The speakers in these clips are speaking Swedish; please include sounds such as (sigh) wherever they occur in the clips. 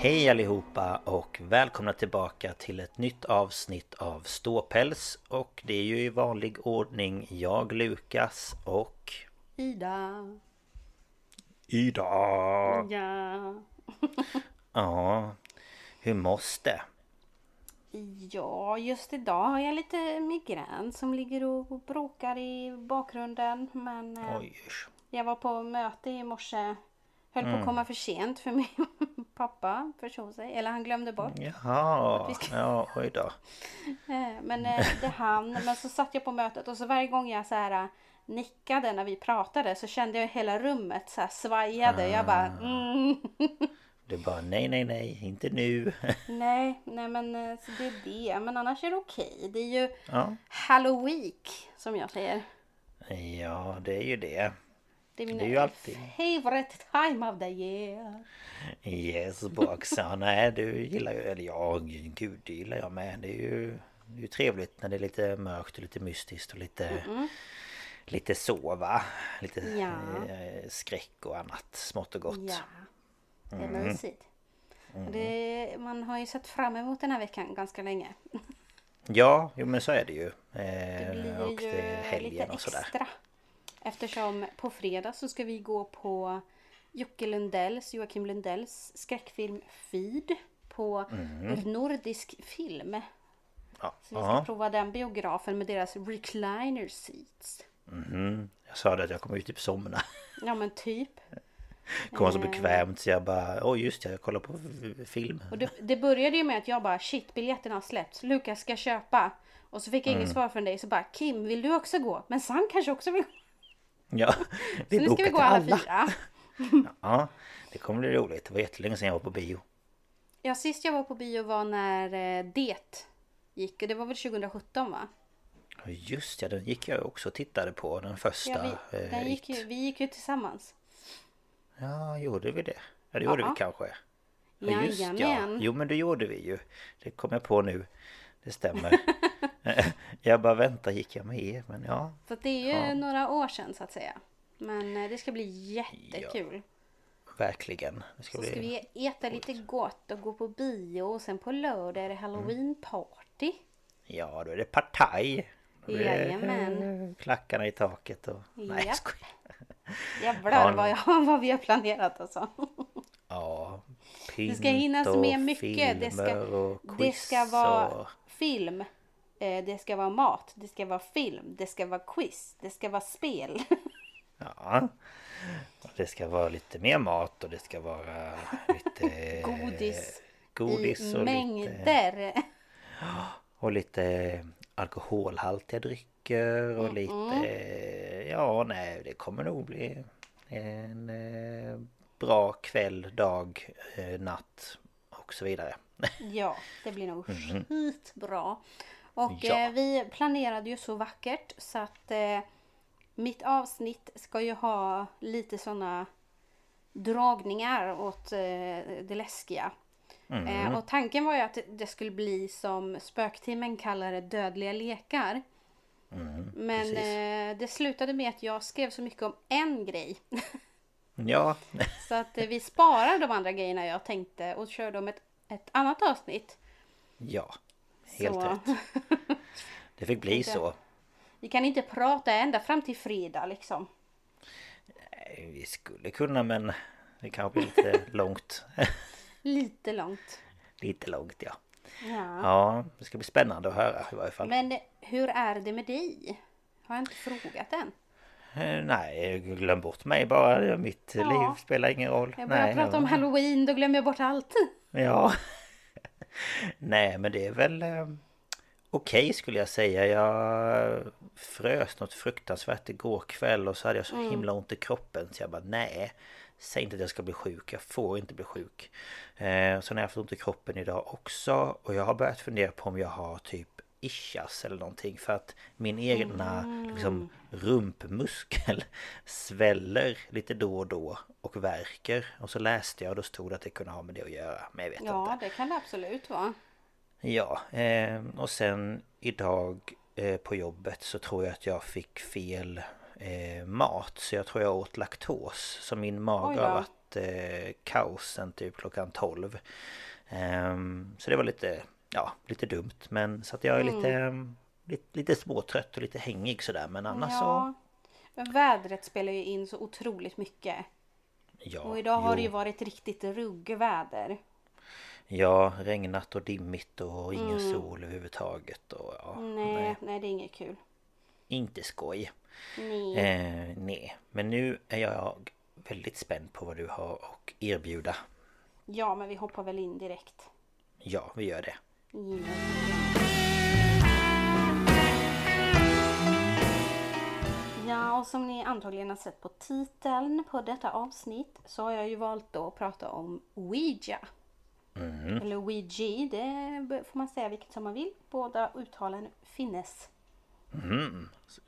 Hej allihopa och välkomna tillbaka till ett nytt avsnitt av Ståpäls Och det är ju i vanlig ordning jag, Lukas och... Ida. Ida! Ja. (laughs) Ja, hur måste? Ja, just idag har jag lite migrän som ligger och bråkar i bakgrunden. Men eh, Oj, jag var på möte i morse. Höll på Mm. att komma för sent för min (laughs) pappa försov sig. Eller han glömde bort. Jaha, ska- ja oj då. (laughs) Eh, Men eh, det hann. Men så satt jag på mötet och så varje gång jag så här eh, nickade när vi pratade så kände jag hela rummet så här svajade. Jag bara mm. (laughs) Du bara nej nej nej, inte nu. Nej, nej men så det är det. Men annars är det okej. Det är ju Ja, Halloween som jag säger. ja det är ju det. Det är min Det är ju alltid- favorite time of the year. Yes box. Ja, (laughs) nej du gillar ju, eller ja gud det gillar jag med. Det är ju, det är ju trevligt när det är lite mörkt och lite mystiskt och lite Lite sova, lite Ja. eh, skräck och annat smått och gott. Ja, det är Mm. mysigt. Det, man har ju sett fram emot den här veckan ganska länge. Ja, jo men så är det ju. Det Eh, blir och det ju helgen lite och sådär. extra. Eftersom på fredag så ska vi gå på Jocke Lundells, Joakim Lundells skräckfilm Feed på nordisk film. Mm. Ja, Så vi ska ja. prova den biografen med deras recliner seats. Mhm. Jag sa det att jag kommer ju typ somna. (laughs) Ja men typ. Kommer Eh. så bekvämt så jag bara Oj just det, jag kollar på film. Och det, det började ju med att jag bara shit biljetterna har släppts. Lukas ska köpa. Och så fick jag Mm. inget svar från dig så bara Kim vill du också gå? Men Sam kanske också vill gå. Ja, Så vi nu ska vi gå till alla fyra. (laughs) Ja, det kommer bli roligt. Det var jättelänge sedan jag var på bio. Ja sist jag var på bio var när eh, Det gick. Och det var väl 2017 va? Just ja, den gick jag också och tittade på. Den första. Ja, vi, eh, den gick ju, vi gick ju tillsammans. Ja, gjorde vi det? Ja, det gjorde Ja. vi kanske. Ja, just ja. Jo, men det gjorde vi ju. Det kom jag på nu. Det stämmer. (laughs) (laughs) jag bara vänta, gick jag med? Men ja, Så det är ju Ja. några år sedan så att säga. Men eh, det ska bli jättekul. verkligen. Det ska Så bli... ska vi äta lite gott och gå på bio och sen på lördag är det halloween party. Ja, då är det partaj. Det, Jajamän. Klackarna i taket och... Nej, jag skojar. Jävlar Ja, vad, jag, (laughs) vad vi har planerat alltså. (laughs) Ja, Det ska hinnas med mycket. Det ska, och det quiz ska vara och... film. Eh, Det ska vara mat. Det ska vara film. Det ska vara quiz. Det ska vara spel. (laughs) Ja. Det ska vara lite mer mat och det ska vara lite... (laughs) Godis. Godis I och lite... mängder. (gasps) Och lite alkoholhaltiga drycker och lite... Ja, nej, det kommer nog bli en bra kväll, dag, eh, natt och så vidare. Ja, det blir nog (laughs) skitbra. Och Mhm. Ja. eh, vi planerade ju så vackert så att eh, mitt avsnitt ska ju ha lite sådana dragningar åt eh, det läskiga. Eh, och tanken var ju att det skulle bli som spöktimmen kallar det dödliga lekar. Men Mhm, precis. eh, det slutade med att jag skrev så mycket om en grej. (laughs) Ja, Så att eh, vi sparar de andra grejerna jag tänkte och kör dem ett, ett annat avsnitt. ja. Helt Så- rätt. (laughs) Det fick bli så. Vi kan inte prata ända fram till fredag liksom. Eh, Vi skulle kunna men det kanske blir lite (laughs) långt. Lite långt. lite långt ja. Ja. Ja, det ska bli spännande att höra i varje fall. Men hur är det med dig? Har jag inte frågat än. Eh, Nej, glöm bort mig bara. Mitt Ja. liv spelar ingen roll. Jag börjar Nej, prata om halloween, då glömmer jag bort allt. Ja. Nej men det är väl eh, okej skulle jag säga. Jag frös något fruktansvärt igår kväll och så hade jag så Mm. himla ont i kroppen så jag bara nej. Säg inte att jag ska bli sjuk, jag får inte bli sjuk. Eh, sen har jag haft ont i kroppen idag också och jag har börjat fundera på om jag har typ ischias eller någonting för att min egna liksom, rumpmuskel (laughs) sväller lite då och då och värker. Och så läste jag och då stod det att det kunde ha med det att göra. Men jag vet Ja, inte. det kan det absolut vara. Ja, eh, och sen idag eh, på jobbet så tror jag att jag fick fel eh, mat. Så jag tror jag åt laktos. Så min mage har varit eh, kaos sen typ klockan 12. Ehm, så det var lite, ja, lite dumt. Men så att jag är Mm. lite, ehm, lite, lite småtrött och lite hängig sådär. Men annars så... Ja. Men vädret spelar ju in så otroligt mycket. Ja, Och idag har det ju jo. varit riktigt ruggväder. Ja, regnat och dimmigt och ingen sol överhuvudtaget. Och, ja, Mm. Nej, nej, nej, det är inget kul. inte skoj. Nej. Eh, nej, men nu är jag väldigt spänd på vad du har att erbjuda. Ja, men vi hoppar väl in direkt. Ja, vi gör det. Ja, och som ni antagligen har sett på titeln på detta avsnitt så har jag ju valt då att prata om Ouija. Eller Ouija, det får man säga vilket som man vill. Båda uttalen finnes.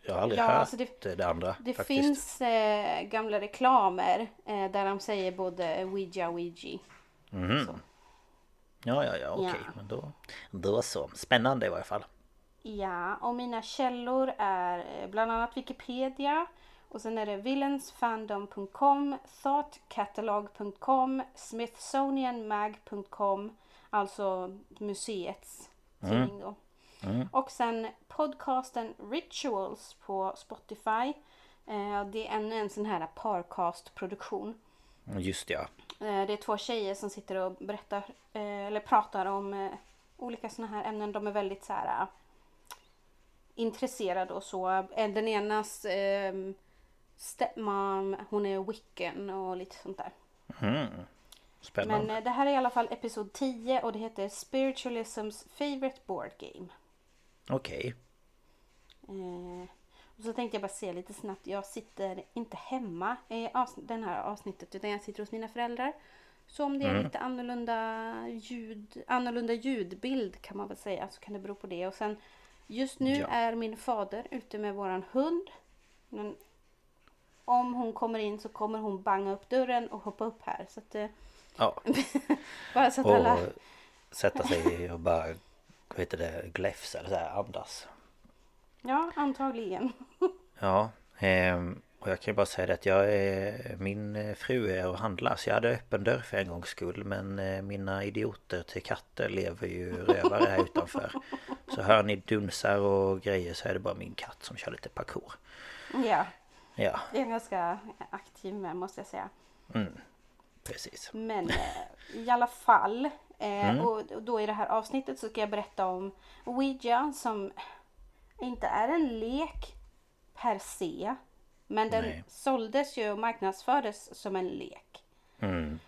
Jag har aldrig Ja, hört alltså det, det- det andra Det faktiskt. finns eh, gamla reklamer eh, där de säger både Ouija och Ouija. Så. Ja, ja, ja, okej. Ja. Men då, då så. Spännande i varje fall. Ja, och mina källor är eh, bland annat Wikipedia och sen är det villansfandom.com, thoughtcatalog.com, smithsonianmag.com, alltså museets tidning då. Och sen podcasten Rituals på Spotify. Eh, Det är ännu en sån här parcast-produktion. Just ja. Eh, Det är två tjejer som sitter och berättar eh, eller pratar om eh, olika såna här ämnen. De är väldigt så här intresserade och så. Den enas eh, stepmom, hon är wiccan och lite sånt där. Spännande. Men det här är i alla fall episod 10 och det heter Spiritualism's favorite board game. Okej. Eh, och så tänkte jag bara se lite snabbt. Jag sitter inte hemma i den här avsnittet utan jag sitter hos mina föräldrar. Så om det är lite annorlunda, ljud, annorlunda ljudbild kan man väl säga så kan det bero på det. Och sen just nu Ja. är min fader ute med våran hund. Men om hon kommer in så kommer hon banga upp dörren och hoppa upp här. Så att, eh, Ja. (laughs) bara så att Och alla... sätta sig och bara, vad heter det, gläfsa eller så här, andas. Ja, antagligen. (laughs) Ja, ehm, och jag kan ju bara säga det att jag är, min eh, fru är och handlar så jag hade öppen dörr för en gångs skull men eh, mina idioter till katter lever ju rövare här utanför. (laughs) Så hör ni dunsar och grejer så är det bara min katt som kör lite parkour. Ja, Ja, det är jag ganska aktiv med måste jag säga. precis. Men eh, i alla fall. Eh, och då i det här avsnittet så ska jag berätta om Ouija som inte är en lek per se. Men den Nej. såldes ju och marknadsfördes som en lek. Mm.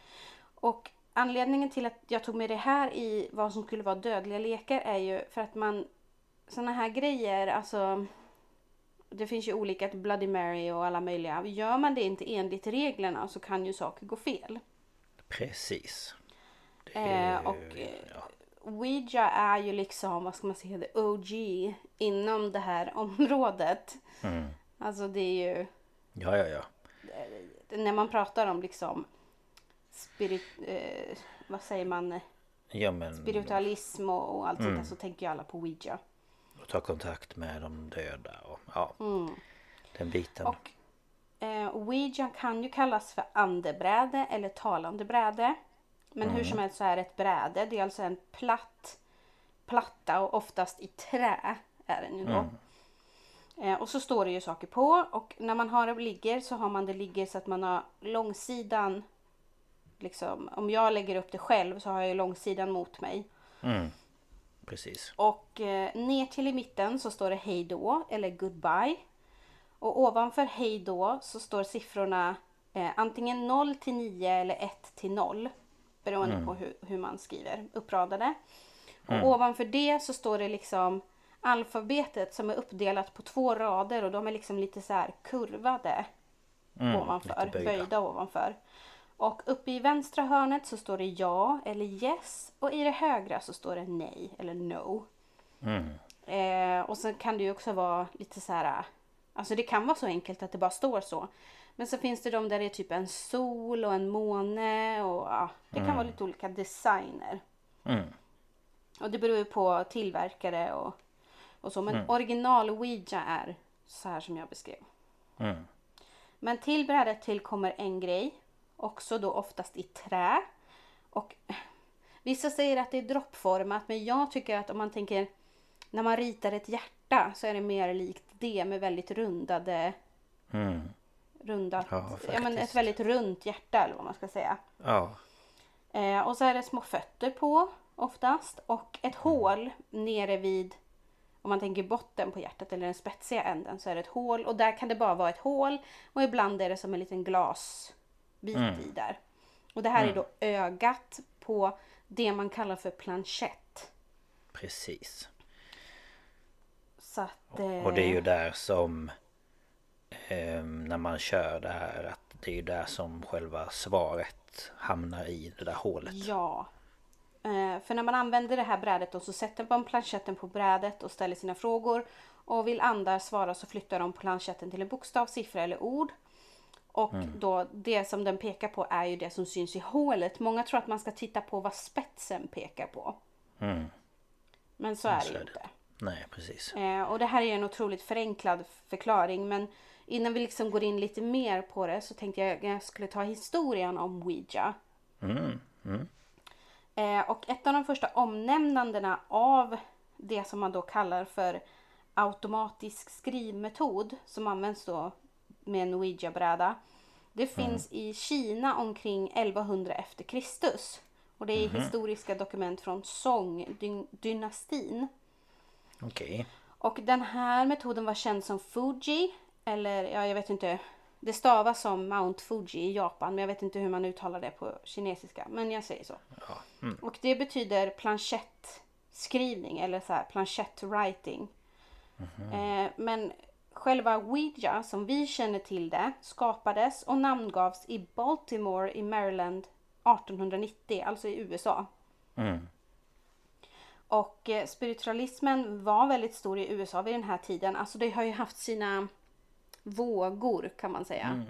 Och anledningen till att jag tog med det här i vad som skulle vara dödliga lekar är ju för att man sådana här grejer, alltså det finns ju olika Bloody Mary och alla möjliga. Gör man det inte enligt reglerna så kan ju saker gå fel. Precis. Det Eh, och eh, Ouija är ju liksom, vad ska man säga, the OG inom det här (laughs) området. Mm. Alltså det är ju, Ja, ja, ja. när man pratar om liksom spirit, eh, vad säger man, Ja, men spiritualism och, och allt Mm. sånt där så tänker ju alla på Ouija. ta kontakt med de döda och ja. Den biten. Och eh, Ouija kan ju kallas för andebräde eller talande bräde. Men hur som helst så är det ett bräde. Det är alltså en platt platta och oftast i trä är den ju då. Eh, och så står det ju saker på och när man har det ligger så har man det ligger så att man har långsidan liksom om jag lägger upp det själv så har jag ju långsidan mot mig. Precis. Och eh, ner till i mitten så står det hej då eller goodbye. Och ovanför hej då så står siffrorna eh, antingen 0 till 9 eller 1 till 0. Beroende på hur, hur man skriver uppradade. Och ovanför det så står det liksom alfabetet som är uppdelat på två rader och de är liksom lite så här kurvade ovanför, lite böjda. böjda ovanför. Och uppe i vänstra hörnet så står det ja eller yes och i det högra så står det nej eller no. Eh, och sen kan det ju också vara lite så här, alltså det kan vara så enkelt att det bara står så. Men så finns det de där det är typ en sol och en måne och ja, det kan vara lite olika designer. Och det beror ju på tillverkare och, och så. Men original Ouija är så här som jag beskrev. Men till brädet tillkommer en grej. Också då oftast i trä. Och (laughs) vissa säger att det är droppformat. Men jag tycker att om man tänker när man ritar ett hjärta så är det mer likt det med väldigt rundade rundat, Ja, ja, men ett väldigt runt hjärta eller vad man ska säga. Ja. Eh, och så är det små fötter på oftast och ett hål nere vid om man tänker botten på hjärtat eller den spetsiga änden så är det ett hål och där kan det bara vara ett hål och ibland är det som en liten glasbit i där. Och det här är då ögat på det man kallar för planchett. Precis. Så att, eh, Och det är ju där som när man kör det här att det är ju där som själva svaret hamnar i det där hålet. Ja. Eh, för när man använder det här brädet då så sätter man planchetten på brädet och ställer sina frågor. Och vill andar svara så flyttar de planchetten till en bokstav, siffra eller ord. Och då det som den pekar på är ju det som syns i hålet. Många tror att man ska titta på vad spetsen pekar på. Men så är det så ju är det. inte. Nej precis. Eh, och det här är en otroligt förenklad förklaring men innan vi liksom går in lite mer på det så tänkte jag att jag skulle ta historien om Ouija. Eh, och ett av de första omnämnandena av det som man då kallar för automatisk skrivmetod som används då med en Ouija-bräda. Det finns i Kina omkring 1100 efter Kristus. Och det är historiska dokument från Song-dynastin. Okej. Och den här metoden var känd som Fuji. Eller ja, jag vet inte. Det stavas som Mount Fuji i Japan. Men jag vet inte hur man uttalar det på kinesiska. Men jag säger så. Och det betyder planchettskrivning. Eller så här planchettwriting. Eh, men själva Ouija som vi känner till det skapades och namngavs i Baltimore i Maryland 1890. Alltså i USA. Och eh, spiritualismen var väldigt stor i USA vid den här tiden. Alltså det har ju haft sina vågor kan man säga.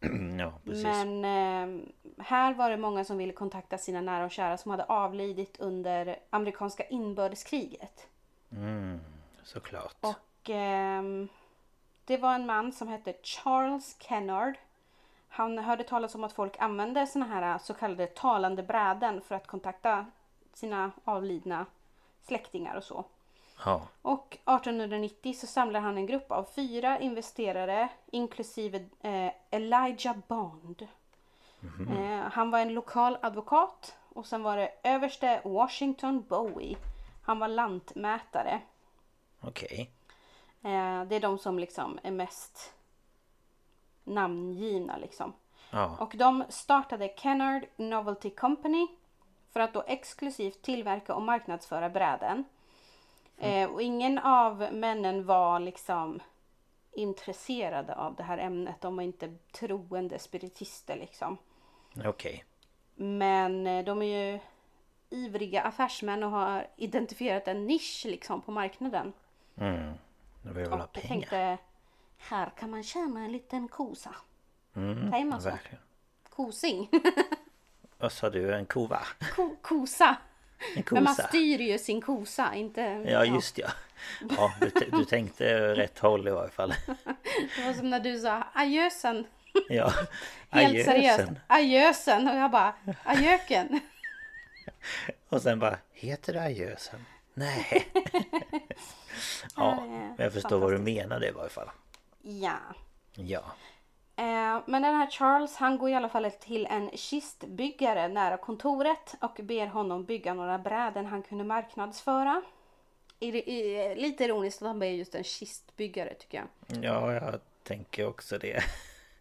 (clears throat) Ja precis. Men eh, här var det många som ville kontakta sina nära och kära som hade avlidit under amerikanska inbördeskriget. Såklart. Och ehm, det var en man som hette Charles Kennard. Han hörde talas om att folk använde såna här så kallade talande bräden för att kontakta sina avlidna släktingar och så. Ja. Och 1890 så samlar han en grupp av fyra investerare inklusive eh, Elijah Bond. Eh, han var en lokal advokat och sen var det överste Washington Bowie. Han var lantmätare. Okej. Eh, det är de som liksom är mest namngivna liksom. Ja. Och de startade Kennard Novelty Company för att då exklusivt tillverka och marknadsföra bräden. Eh, och ingen av männen var liksom intresserade av det här ämnet. De var inte troende spiritister liksom. Okej. Men eh, de är ju ivriga affärsmän och har identifierat en nisch liksom på marknaden. Mm. De vill väl ha pengar. tänkte, här kan man tjäna en liten kosa. Mm, Säger man så? verkligen. Kosing. Vad sa du? En kova? Ko, kosa. En Men man styr ju sin kosa, inte... Ja just ja. Ja du, du tänkte rätt håll i varje fall. Det var som när du sa adjösen. Ja. (laughs) Helt Adjösen. seriöst. Adjösen. Och jag bara, adjöken. (laughs) Och sen bara, heter det adjösen? Nej. (laughs) ja, men jag förstår vad du menade i varje fall. Ja. Ja. Eh, men den här Charles han går i alla fall till en kistbyggare nära kontoret och ber honom bygga några bräden han kunde marknadsföra. Är det, är, lite ironiskt att han ber just en kistbyggare tycker jag. Ja, jag tänker också det.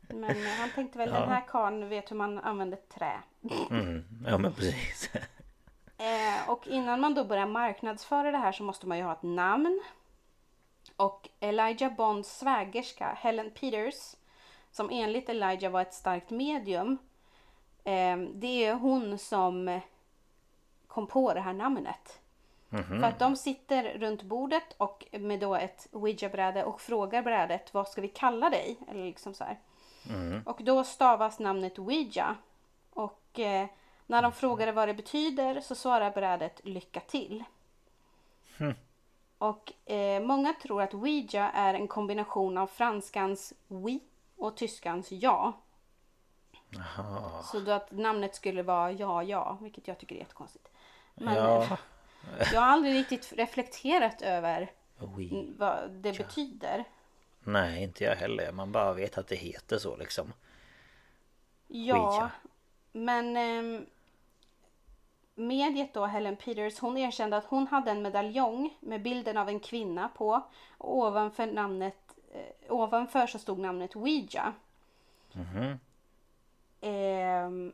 Men eh, han tänkte väl (laughs) Ja. den här karln vet hur man använder trä. Mm. Ja men precis. (laughs) Eh, och innan man då börjar marknadsföra det här så måste man ju ha ett namn. Och Elijah Bonds svägerska Helen Peters, som enligt Elijah var ett starkt medium, eh, det är hon som kom på det här namnet. För att de sitter runt bordet och med då ett ouija-bräde och frågar brädet vad ska vi kalla dig? Eller liksom så här. Och då stavas namnet ouija. Och eh, när de frågade vad det betyder så svarar brädet lycka till. Och eh, många tror att ouija är en kombination av franskans oui och tyskans ja. Jaha. Så då att namnet skulle vara ja, ja, vilket jag tycker är jättekonstigt. Men eh, Ja. (laughs) jag har aldrig riktigt reflekterat över Oui. vad det betyder. Nej, inte jag heller. Man bara vet att det heter så liksom. Ja, Ouija. men ehm, mediet då, Helen Peters, hon erkände att hon hade en medaljong med bilden av en kvinna på. Och ovanför namnet, eh, ovanför så stod namnet Ouija. Ehm,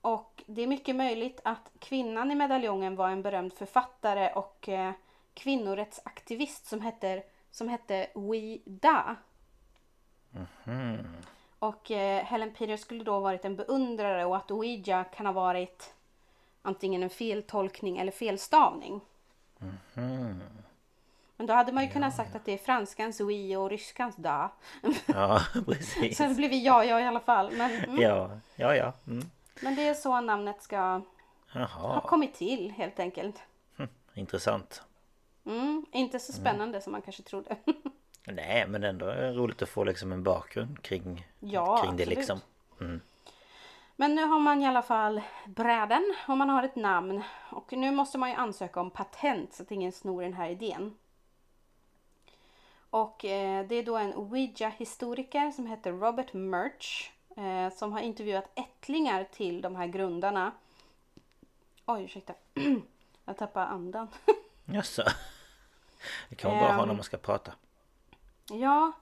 och det är mycket möjligt att kvinnan i medaljongen var en berömd författare och eh, kvinnorättsaktivist som hette, som hette Wee Da. Och eh, Helen Peters skulle då varit en beundrare och att Ouija kan ha varit antingen en feltolkning eller felstavning. Men då hade man ju kunnat sagt att det är franskans oui och ryskans da. (laughs) Ja, (laughs) precis. Så det blev ja, ja i alla fall. Men, mm, Ja, ja, ja. Mm. men det är så namnet ska ha Jaha, kommit till helt enkelt. intressant. Mm, inte så spännande som man kanske trodde. (laughs) Nej, men ändå roligt att få liksom en bakgrund kring, Ja, kring det absolut. liksom. Men nu har man i alla fall bräden och man har ett namn. Och nu måste man ju ansöka om patent så att ingen snor den här idén. Och eh, det är då en Ouija-historiker som heter Robert Murch eh, som har intervjuat ättlingar till de här grundarna. Oj, ursäkta. (clears throat) Jag tappade andan. (laughs) Jaså? Det kan man bara ha när man ska prata. Ja,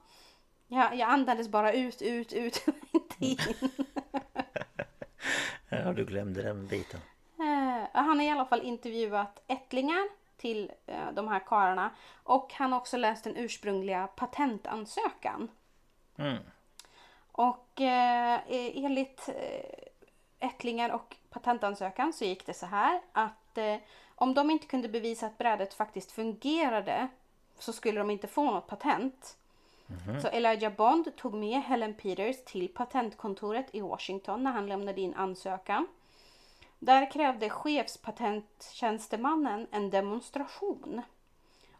jag, jag andades bara ut, ut, ut. (laughs) Inte in. (laughs) Ja, du glömde den biten. Eh, han har i alla fall intervjuat ättlingar till eh, de här karlarna och han har också läst den ursprungliga patentansökan. Mm. Och eh, enligt eh, ättlingar och patentansökan så gick det så här att eh, om de inte kunde bevisa att brädet faktiskt fungerade så skulle de inte få något patent. Så Elijah Bond tog med Helen Peters till patentkontoret i Washington när han lämnade in ansökan. Där krävde chefspatenttjänstemannen en demonstration.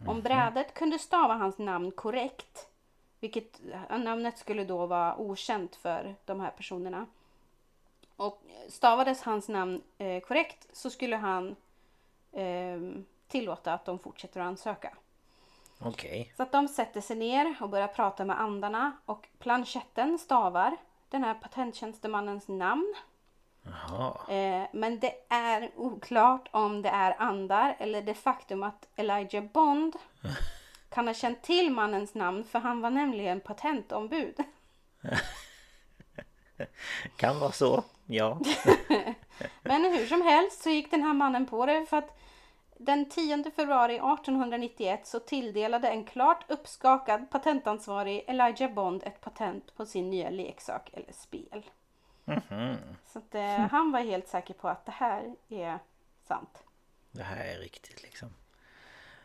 Om brädet kunde stava hans namn korrekt, vilket namnet skulle då vara okänt för de här personerna. Och stavades hans namn eh, korrekt så skulle han eh, tillåta att de fortsätter att ansöka. Okej. Så att de sätter sig ner och börjar prata med andarna och planchetten stavar den här patenttjänstemannens namn. Eh, men det är oklart om det är andar eller det faktum att Elijah Bond (laughs) kan ha känt till mannens namn för han var nämligen patentombud. (laughs) Kan vara så. Ja. (laughs) Men hur som helst så gick den här mannen på det för att den 10 februari 1891 så tilldelade en klart uppskakad patentansvarig Elijah Bond ett patent på sin nya leksak eller spel. Så att, eh, han var helt säker på att det här är sant. Det här är riktigt liksom.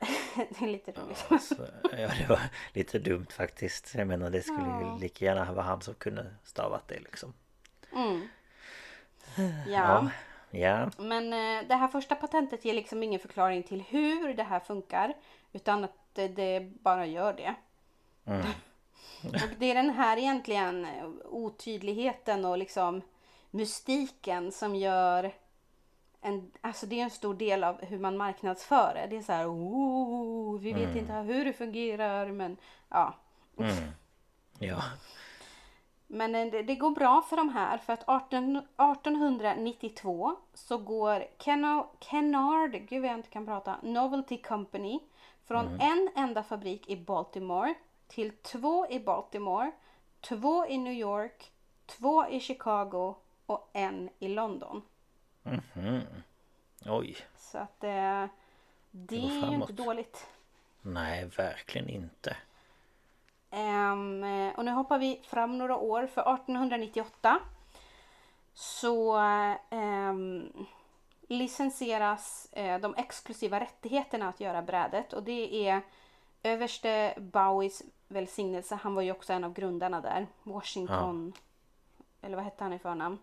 (laughs) det är lite roligt. Så, ja det var lite dumt faktiskt. Jag menar det skulle ju lika gärna vara han som kunde stavat det liksom. Ja. Ja. Men eh, det här första patentet ger liksom ingen förklaring till hur det här funkar. Utan att det, det bara gör det. Och det är den här egentligen eh, otydligheten och liksom mystiken som gör en, alltså det är en stor del av hur man marknadsför det. Det är så här, oh, vi vet inte hur det fungerar men ja. Ja. Men eh, det, det går bra för de här för att 18, 1892 så går Kenna, Kennard, gud jag inte kan prata, Novelty Company från en enda fabrik i Baltimore till två i Baltimore, två i New York, två i Chicago och en i London. Oj. Så att eh, det är ju inte dåligt. Nej verkligen inte. Eh, och nu hoppar vi fram några år för 1898 så ehm, licensieras eh, de exklusiva rättigheterna att göra brädet och det är överste Bowies välsignelse. Han var ju också en av grundarna där. Washington. Eller vad hette han i förnamn?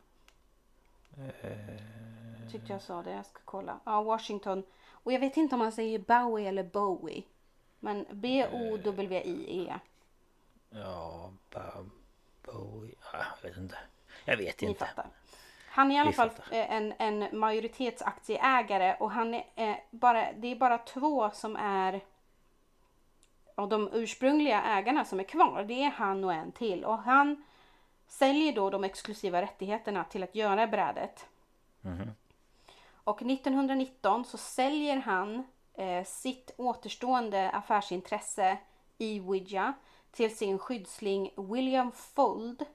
Tyckte jag sa det. Jag ska kolla. Ja, Washington. Och jag vet inte om man säger Bowie eller Bowie. Men B-O-W-I-E. Ja, Bob, Bowie. Ja, jag vet inte. Jag vet inte. Han är i alla fall eh, en, en majoritetsaktieägare och han är eh, bara, det är bara två som är av de ursprungliga ägarna som är kvar. Det är han och en till och han säljer då de exklusiva rättigheterna till att göra brädet. Och 1919 så säljer han eh, sitt återstående affärsintresse i Ouija till sin skyddsling William Fold.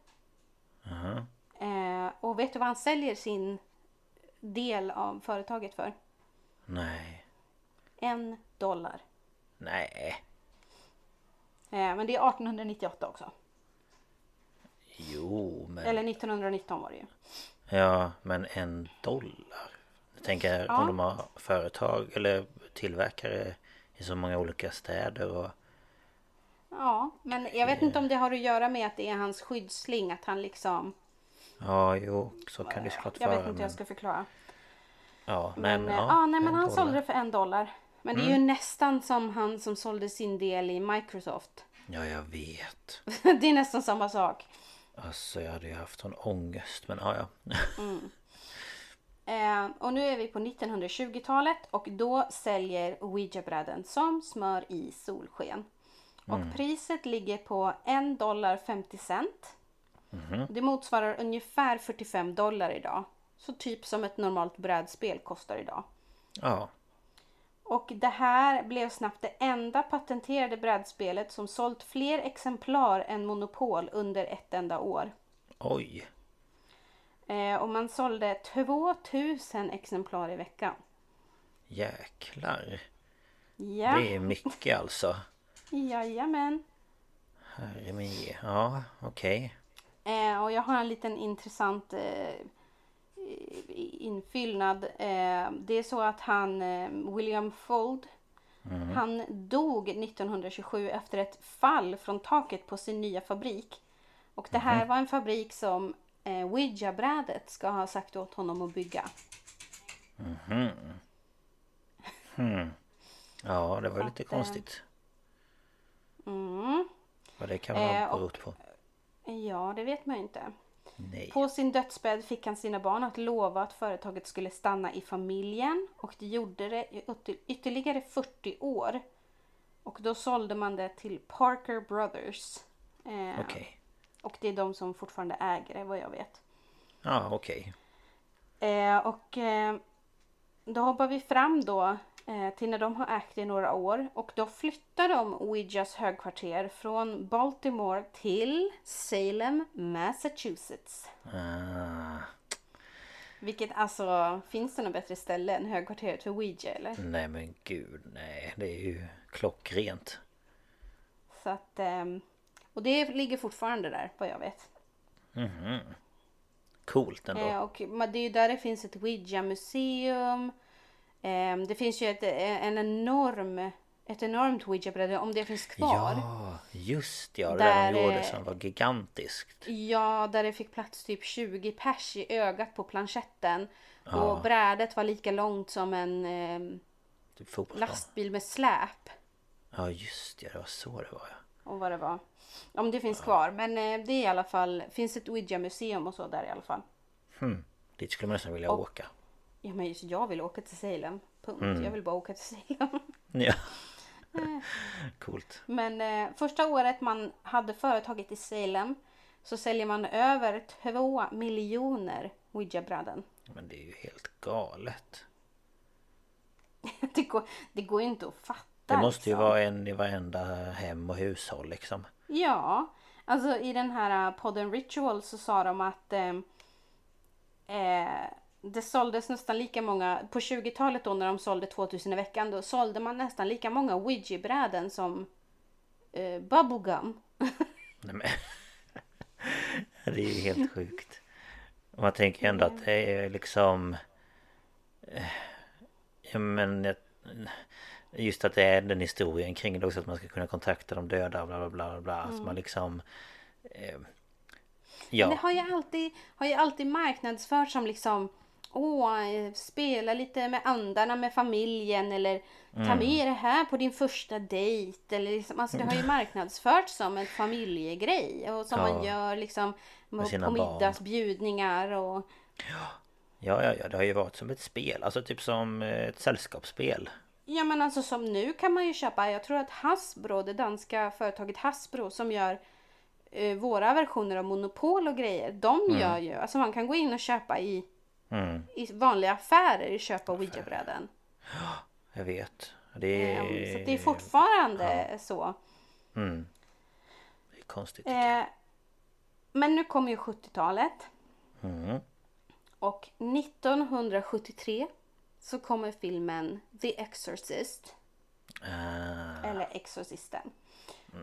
Eh, och vet du vad han säljer sin del av företaget för? Nej. En dollar. Nej. Eh, men det är 1898 också. Jo men. Eller 1919 var det ju. Ja men en dollar. Jag tänker Ja. om de har företag eller tillverkare i så många olika städer och... Ja, men jag vet inte om det har att göra med att det är hans skyddsling. Att han liksom... Ja jo så kan det såklart Jag vara. vet inte hur jag ska förklara. Ja nej Men, men eh, ja. ja, nej, men en han dollar. Sålde det för en dollar. Men det är ju nästan som han som sålde sin del i Microsoft. Ja jag vet. (laughs) det är nästan samma sak. Alltså jag hade ju haft sån ångest men ja ja. (laughs) Eh, och nu är vi på 1920-talet och då säljer Ouija-bräden som smör i solsken. Och priset ligger på 1 dollar 50 cent. Det motsvarar ungefär 45 dollar idag. Så typ som ett normalt brädspel kostar idag. Ja. Och det här blev snabbt det enda patenterade brädspelet som sålt fler exemplar än Monopol under ett enda år. Oj. Eh, och man sålde 2000 exemplar i veckan. Jäklar. Ja, Det är mycket alltså. jajamän. Herre min. Ja okej. Eh, och jag har en liten intressant eh, infyllnad. Eh, det är så att han, eh, William Fold, han dog 1927 efter ett fall från taket på sin nya fabrik. Och det här var en fabrik som eh, Ouija-brädet ska ha sagt åt honom att bygga. Ja det var ju lite Att, eh, konstigt. Mm. Vad det kan man Eh, ha berott på. Ja, det vet man ju inte. Nej. På sin dödsbädd fick han sina barn att lova att företaget skulle stanna i familjen och det gjorde det i ytter- ytterligare 40 år. Och då sålde man det till Parker Brothers. Eh, Okej. Och det är de som fortfarande äger det vad jag vet. Ja okej. Eh, och eh, då hoppar vi fram då till när de har ägt i några år och då flyttar de Ouijas högkvarter från Baltimore till Salem, Massachusetts. Ah, Vilket alltså, finns det något bättre ställe än högkvarteret för Ouija eller? Nej men gud, nej. Det är ju klockrent. Så att, ehm, och det ligger fortfarande där vad jag vet. Coolt ändå. Eh, och det är ju där det finns ett Ouija-museum. Ehm, det finns ju ett, eh, en enorm, ett enormt Ouija-bräde om det finns kvar. Ja, just ja. Det Där, där de gjorde eh, som var gigantiskt. Ja, där det fick plats typ 20 pers i ögat på planchetten. Och brädet var lika långt som en ehm, Typ lastbil med släp. Ja just ja, det var så det var ja. Och vad det var. Om det finns kvar. Men eh, det är i alla fall, finns ett Ouija-museum och så där i alla fall. Dit skulle man nästan vilja åka. Ja men just jag vill åka till Salem. Punkt. Jag vill bara åka till Salem. (laughs) Ja. (laughs) Coolt. Men eh, första året man hade företaget i Salem så säljer man över två miljoner Ouija-bräden. Men det är ju helt galet. (laughs) Det går, det går ju inte att fatta. Det måste ju liksom. vara en i varenda hem och hushåll liksom. Ja, alltså i den här eh, podden Ritual så sa de att eh, eh, det såldes nästan lika många, på 20-talet då när de sålde 2000 i veckan, då sålde man nästan lika många Ouija-bräden som eh, bubblegum. Nej, men... (laughs) det är ju helt sjukt. Man tänker ju ändå att det är liksom... eh, Ja men... Just att det är den historien kring det också att man ska kunna kontakta de döda bla bla bla bla bla. Alltså man liksom... Eh, ja. Det har ju alltid, har ju alltid marknadsförts som liksom Åh, eh, spela lite med andarna med familjen eller Mm. ta med det här på din första dejt. Eller liksom, alltså det har ju marknadsförts som en familjegrej. Och som man Ja. gör liksom på, sina på middagsbjudningar och Ja, ja, ja, det har ju varit som ett spel. Alltså typ som eh, ett sällskapsspel. Ja men alltså som nu kan man ju köpa, jag tror att Hasbro, det danska företaget Hasbro som gör eh, våra versioner av Monopol och grejer. De gör ju, alltså man kan gå in och köpa i, Mm, i vanliga affärer, köpa Ouija-bräden. jag vet. Det är... Ehm, Så att det är fortfarande så. Mm. Det är konstigt. Eh, men nu kommer ju 70-talet. Mm. Och 1973 så kommer filmen The Exorcist. Ah, Eller Exorcisten.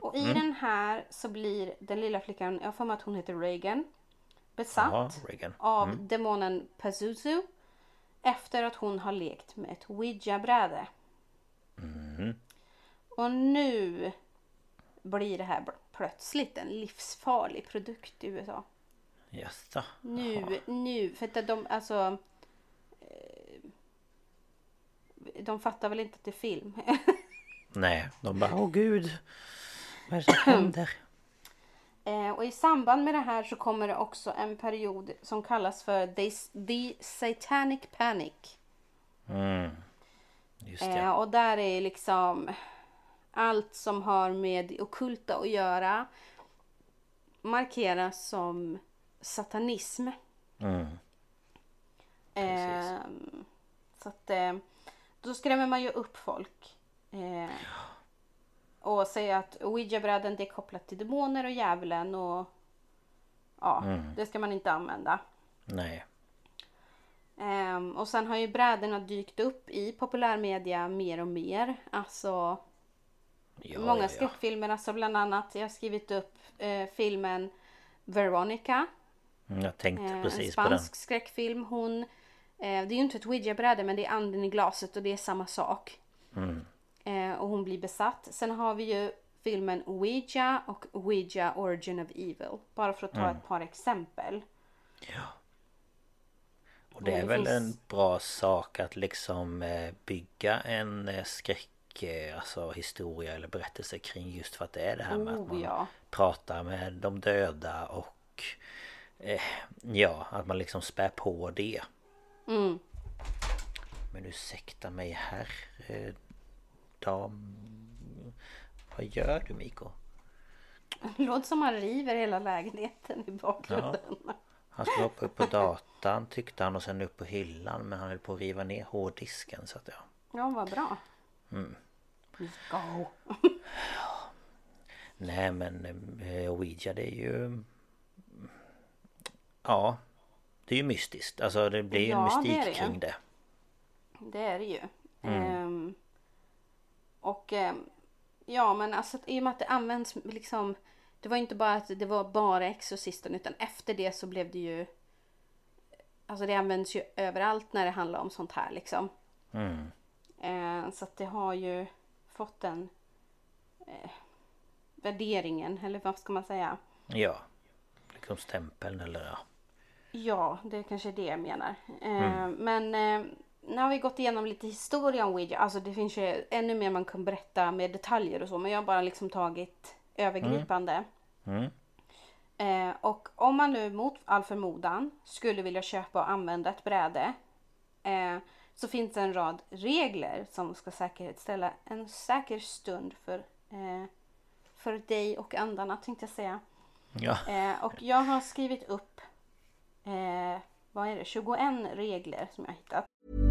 Och i den här så blir den lilla flickan, jag har för mig att hon heter Reagan, besatt Reagan. av demonen Pazuzu efter att hon har lekt med ett Ouija-bräde. Och nu blir det här plötsligt en livsfarlig produkt i USA. jaså? Nu, nu, för att de alltså... eh, De fattar väl inte att det är film. (laughs) Nej, de bara åh gud. Vad är det som händer? (clears throat) Eh, och i samband med det här så kommer det också en period som kallas för The, the Satanic Panic. Mm. Just Eh, det. och där är liksom allt som har med det ockulta att göra markeras som satanism. Mm. Eh, så att eh, då skrämmer man ju upp folk. Eh, och säger att ouija-bräden det är kopplat till demoner och djävulen och ja, det ska man inte använda. Nej. Ehm, och sen har ju brädorna dykt upp i populärmedia mer och mer. Alltså Ja, många ja, ja. skräckfilmer, alltså bland annat jag har skrivit upp eh, filmen Veronica. Mm, Jag tänkte Eh, en precis på den. spansk skräckfilm. Hon, eh, det är ju inte ett ouija-bräde men det är anden i glaset och det är samma sak. Mm. Eh, och hon blir besatt. Sen har vi ju filmen Ouija och Ouija Origin of Evil. Bara för att ta Mm. ett par exempel. Och det är väl en bra sak att liksom eh, bygga en eh, skräck eh, Alltså historia eller berättelse kring just för att det är det här med att Oh, man ja. pratar med de döda och eh, Ja, att man liksom spär på det Mm. Men ursäkta mig här dam Vad gör du Miko? Det låter som han river hela lägenheten i bakgrunden. Han skulle hoppa upp på datan tyckte han och sen upp på hyllan men han höll på att riva ner hårddisken så att ja Ja, vad bra. Mm. Go. (laughs) Nej men eh, Ouija det är ju... Ja. Det är ju mystiskt. Alltså det blir ju Ja, en mystik det det. kring det. Det är det ju. Mm. Ehm, och ehm, ja men alltså i och med att det används liksom Det var inte bara att det var bara Exorcisten utan efter det så blev det ju Alltså det används ju överallt när det handlar om sånt här liksom. Mm. Eh, så att det har ju fått den eh, värderingen eller vad ska man säga? Ja. Liksom stämpeln eller ja. Ja, det är kanske det jag menar. Eh, Men eh, nu har vi gått igenom lite historia om Ouija. Alltså det finns ju ännu mer man kan berätta med detaljer och så. Men jag har bara liksom tagit övergripande. Mm. Eh, och om man nu mot all förmodan skulle vilja köpa och använda ett bräde. Eh, så finns det en rad regler som ska säkerställa en säker stund för, eh, för dig och andarna tänkte jag säga. Ja. Eh, och jag har skrivit upp eh, vad är det, 21 regler som jag har hittat.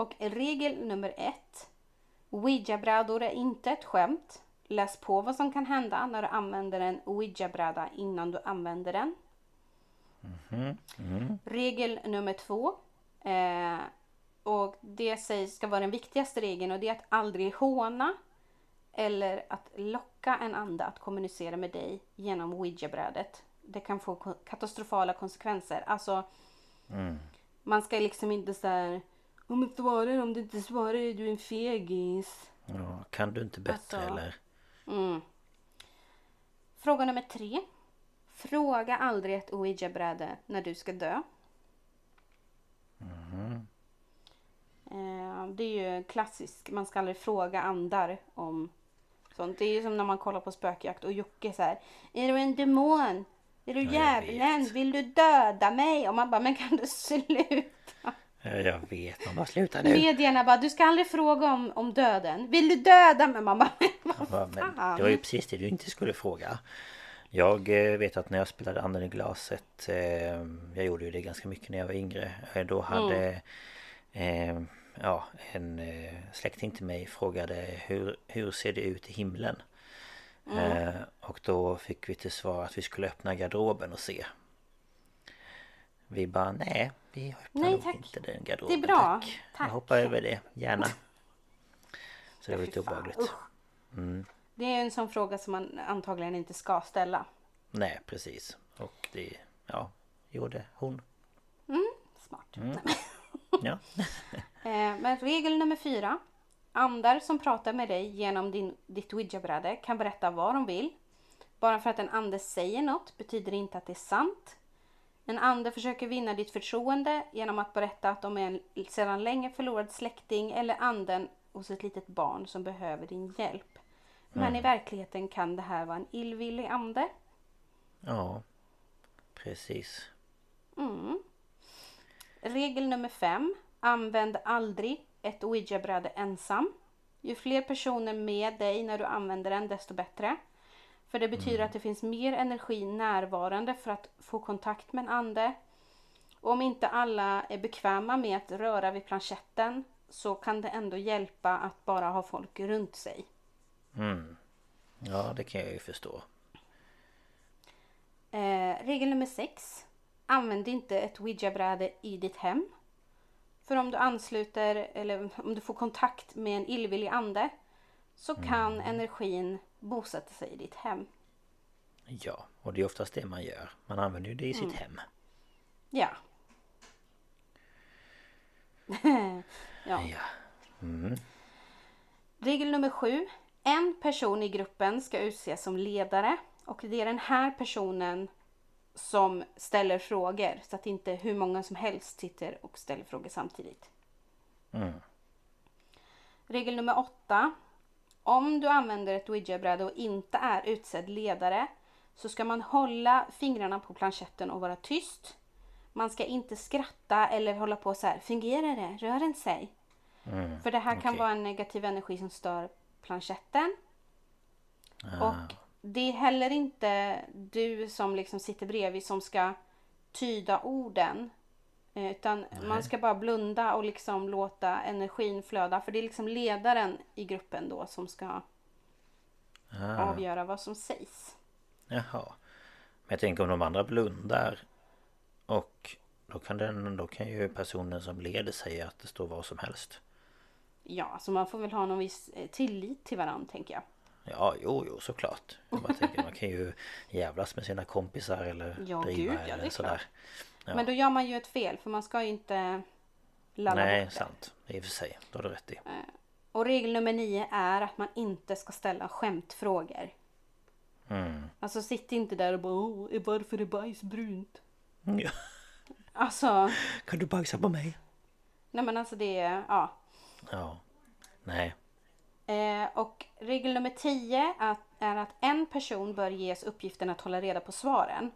Och regel nummer ett. Ouija-brädor är inte ett skämt. Läs på vad som kan hända när du använder en Ouija-bräda innan du använder den. Regel nummer två. Eh, och det sägs ska vara den viktigaste regeln och det är att aldrig håna eller att locka en ande att kommunicera med dig genom Ouija-brädet. Det kan få katastrofala konsekvenser. Alltså, man ska liksom inte såhär om du svarar, om du inte svarar är du en fegis. Ja, kan du inte bättre Alltså. eller? Fråga nummer tre. Fråga aldrig ett ouija-bräde när du ska dö. Eh, Det är ju klassiskt. Man ska aldrig fråga andar om sånt. Det är ju som när man kollar på spökjakt och Jocke så här. Är du en demon? Är du djävulen? Vill du döda mig? Och man bara, men kan du sluta? Ja, jag vet, man bara sluta nu. Medierna bara, du ska aldrig fråga om, om döden. Vill du döda mig? Bara, (laughs) men Ja, det var ju precis det du inte skulle fråga. Jag eh, vet att när jag spelade Anden i glaset eh, Jag gjorde ju det ganska mycket när jag var yngre eh, Då hade eh, Ja en släkting till mig frågade hur, hur ser det ut i himlen? Eh, och då fick vi till svar att vi skulle öppna garderoben och se Vi bara nej Vi öppnar Nej, nog tack. inte den garderoben Det är bra. tack. Tack. Jag hoppar över det, gärna (laughs) Så det var lite obehagligt usch. Det är en sån fråga som man antagligen inte ska ställa. Nej precis Och det Ja Gjorde hon Smart. (laughs) Ja (laughs) Eh, men regel nummer fyra. Andar som pratar med dig genom din, ditt ouija-bräde kan berätta vad de vill. Bara för att en ande säger något betyder det inte att det är sant. En ande försöker vinna ditt förtroende genom att berätta att de är en sedan länge förlorad släkting eller anden hos ett litet barn som behöver din hjälp. Men i verkligheten kan det här vara en illvillig ande. Ja Precis Regel nummer fem. Använd aldrig ett ouija-bräde ensam. Ju fler personer med dig när du använder den desto bättre. För det betyder att det finns mer energi närvarande för att få kontakt med en ande. Och om inte alla är bekväma med att röra vid planchetten så kan det ändå hjälpa att bara ha folk runt sig. Ja det kan jag ju förstå Eh, regel nummer sex. Använd inte ett ouija-bräde i ditt hem. För om du ansluter eller om du får kontakt med en illvillig ande så kan energin bosätta sig i ditt hem. Ja och det är oftast det man gör Man använder ju det i sitt hem Ja. (laughs) ja. Ja. Mm. Regel nummer sju. En person i gruppen ska utses som ledare och det är den här personen som ställer frågor så att inte hur många som helst sitter och ställer frågor samtidigt. Mm. Regel nummer åtta. Om du använder ett ouija-bräde och inte är utsedd ledare så ska man hålla fingrarna på planchetten och vara tyst. Man ska inte skratta eller hålla på så här. Fungerar det? Rör den sig? Mm. För det här kan okej. vara en negativ energi som stör planchetten. Ah. Och det är heller inte du som liksom sitter bredvid som ska tyda orden. Eh, Utan man ska bara blunda och liksom låta energin flöda. För det är liksom ledaren i gruppen då som ska Ah. avgöra vad som sägs. Jaha. Men jag tänker om de andra blundar och då kan, den, då kan ju personen som leder säga att det står vad som helst. Ja, så man får väl ha någon viss eh, tillit till varandra tänker jag. Ja, jo, jo, såklart. Jag bara tänker, man kan ju jävlas med sina kompisar eller Ja, driva gud, ja, eller är sådär. klart. Ja. Men då gör man ju ett fel för man ska ju inte ladda Nej, bort det. sant. I och för sig. Då har du rätt i. Och regel nummer nio är att man inte ska ställa skämtfrågor. Mm. Alltså sitt inte där och bara Åh, varför är bajs brunt? Ja. Alltså, Kan du bajsa på mig? nej men alltså det är, ja. Ja. Nej. Eh, och regel nummer 10 att, är att en person bör ges uppgiften att hålla reda på svaren.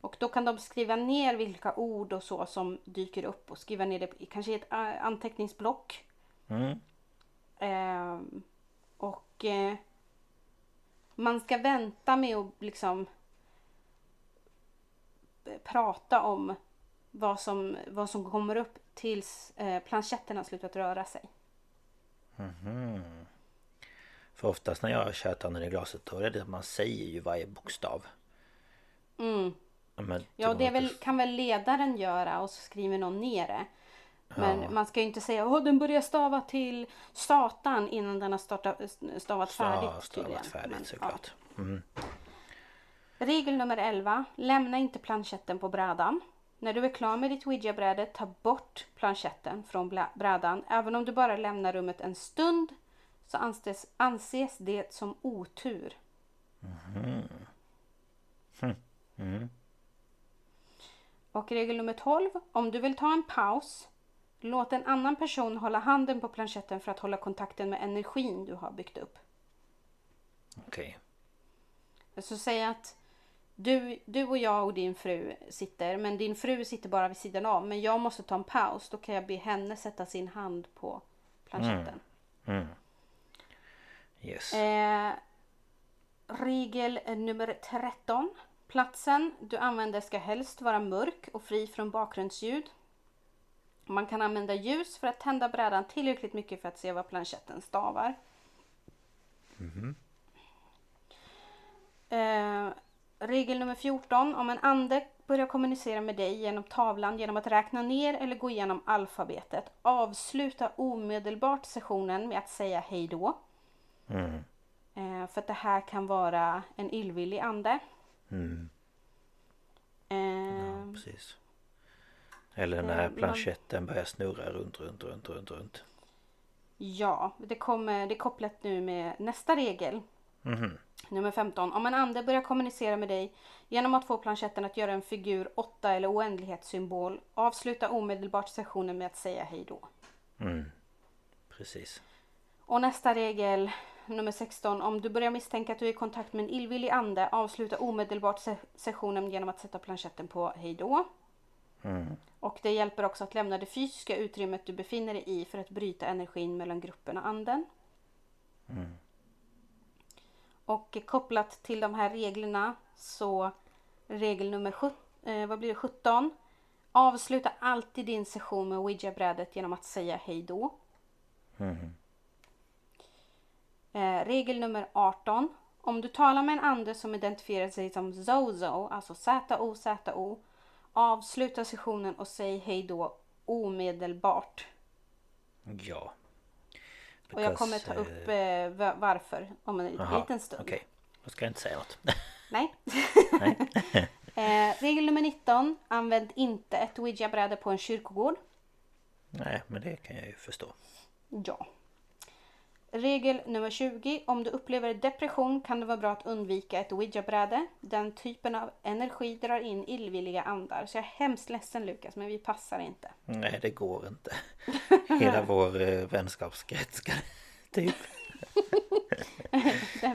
Och då kan de skriva ner vilka ord och så som dyker upp och skriva ner det i kanske ett eh, anteckningsblock. Mm. Eh, och eh, man ska vänta med att liksom eh, prata om vad som, vad som kommer upp tills eh, har slutat röra sig. Mhm. För oftast när jag kört handen i glaset då är det att man säger ju varje bokstav. Mm. Men Ja, det väl, kan väl ledaren göra och så skriver någon ner det. Men Ja. man ska ju inte säga att den börjar stava till Satan innan den har startat, stavat färdigt. Ja, stavat färdigt Men, såklart. Mm. ja. Regel nummer 11. Lämna inte planchetten på brädan. När du är klar med ditt ouija-bräde, ta bort planchetten från brädan. Även om du bara lämnar rummet en stund så anses, anses det som otur. Mm. Och regel nummer 12. Om du vill ta en paus, låt en annan person hålla handen på planchetten för att hålla kontakten med energin du har byggt upp. Okej. Så säg att du, du och jag och din fru sitter, men din fru sitter bara vid sidan av. Men jag måste ta en paus. Då kan jag be henne sätta sin hand på planchetten. Mm. Yes. Eh, regel nummer 13. Platsen du använder ska helst vara mörk och fri från bakgrundsljud. Man kan använda ljus för att tända brädan tillräckligt mycket för att se vad planchetten stavar. Eh, regel nummer 14. Om en ande börjar kommunicera med dig genom tavlan genom att räkna ner eller gå igenom alfabetet. Avsluta omedelbart sessionen med att säga hej då. Mm. Eh, för att det här kan vara en illvillig ande. Mm. Eh, Ja, precis. Eller när Eh, man- planchetten börjar snurra runt, runt, runt, runt, runt. ja, det, kommer, det är kopplat nu med nästa regel. Mhm. Nummer 15. Om en ande börjar kommunicera med dig genom att få planchetten att göra en figur 8 eller oändlighetssymbol. Avsluta omedelbart sessionen med att säga hej då. Mm. Precis. Och nästa regel, nummer 16. Om du börjar misstänka att du är i kontakt med en illvillig ande, avsluta omedelbart se- sessionen genom att sätta planchetten på hej då. Mm. Och det hjälper också att lämna det fysiska utrymmet du befinner dig i för att bryta energin mellan gruppen och anden. Mm. Och kopplat till de här reglerna så regel nummer sjut- eh, vad blir det, 17. Avsluta alltid din session med ouija-brädet genom att säga hej då. Mm. Eh, regel nummer 18. Om du talar med en ande som identifierar sig som Zozo, alltså Z-O-Z-O, avsluta sessionen och säg hej då omedelbart. Ja. Och jag Because, kommer ta eh, upp eh, va- varför om en Jaha, liten stund. Okej, då ska jag inte säga något. (laughs) Nej. Nej. (laughs) eh, regel nummer 19. Använd inte ett ouija-bräde på en kyrkogård. Nej, men det kan jag ju förstå. Ja. Regel nummer 20. Om du upplever depression kan det vara bra att undvika ett ouija-bräde. Den typen av energi drar in illvilliga andar. Så jag är hemskt ledsen Lukas, men vi passar inte. Nej, det går inte. (laughs) Hela vår eh, vänskapskrets ska (laughs) typ.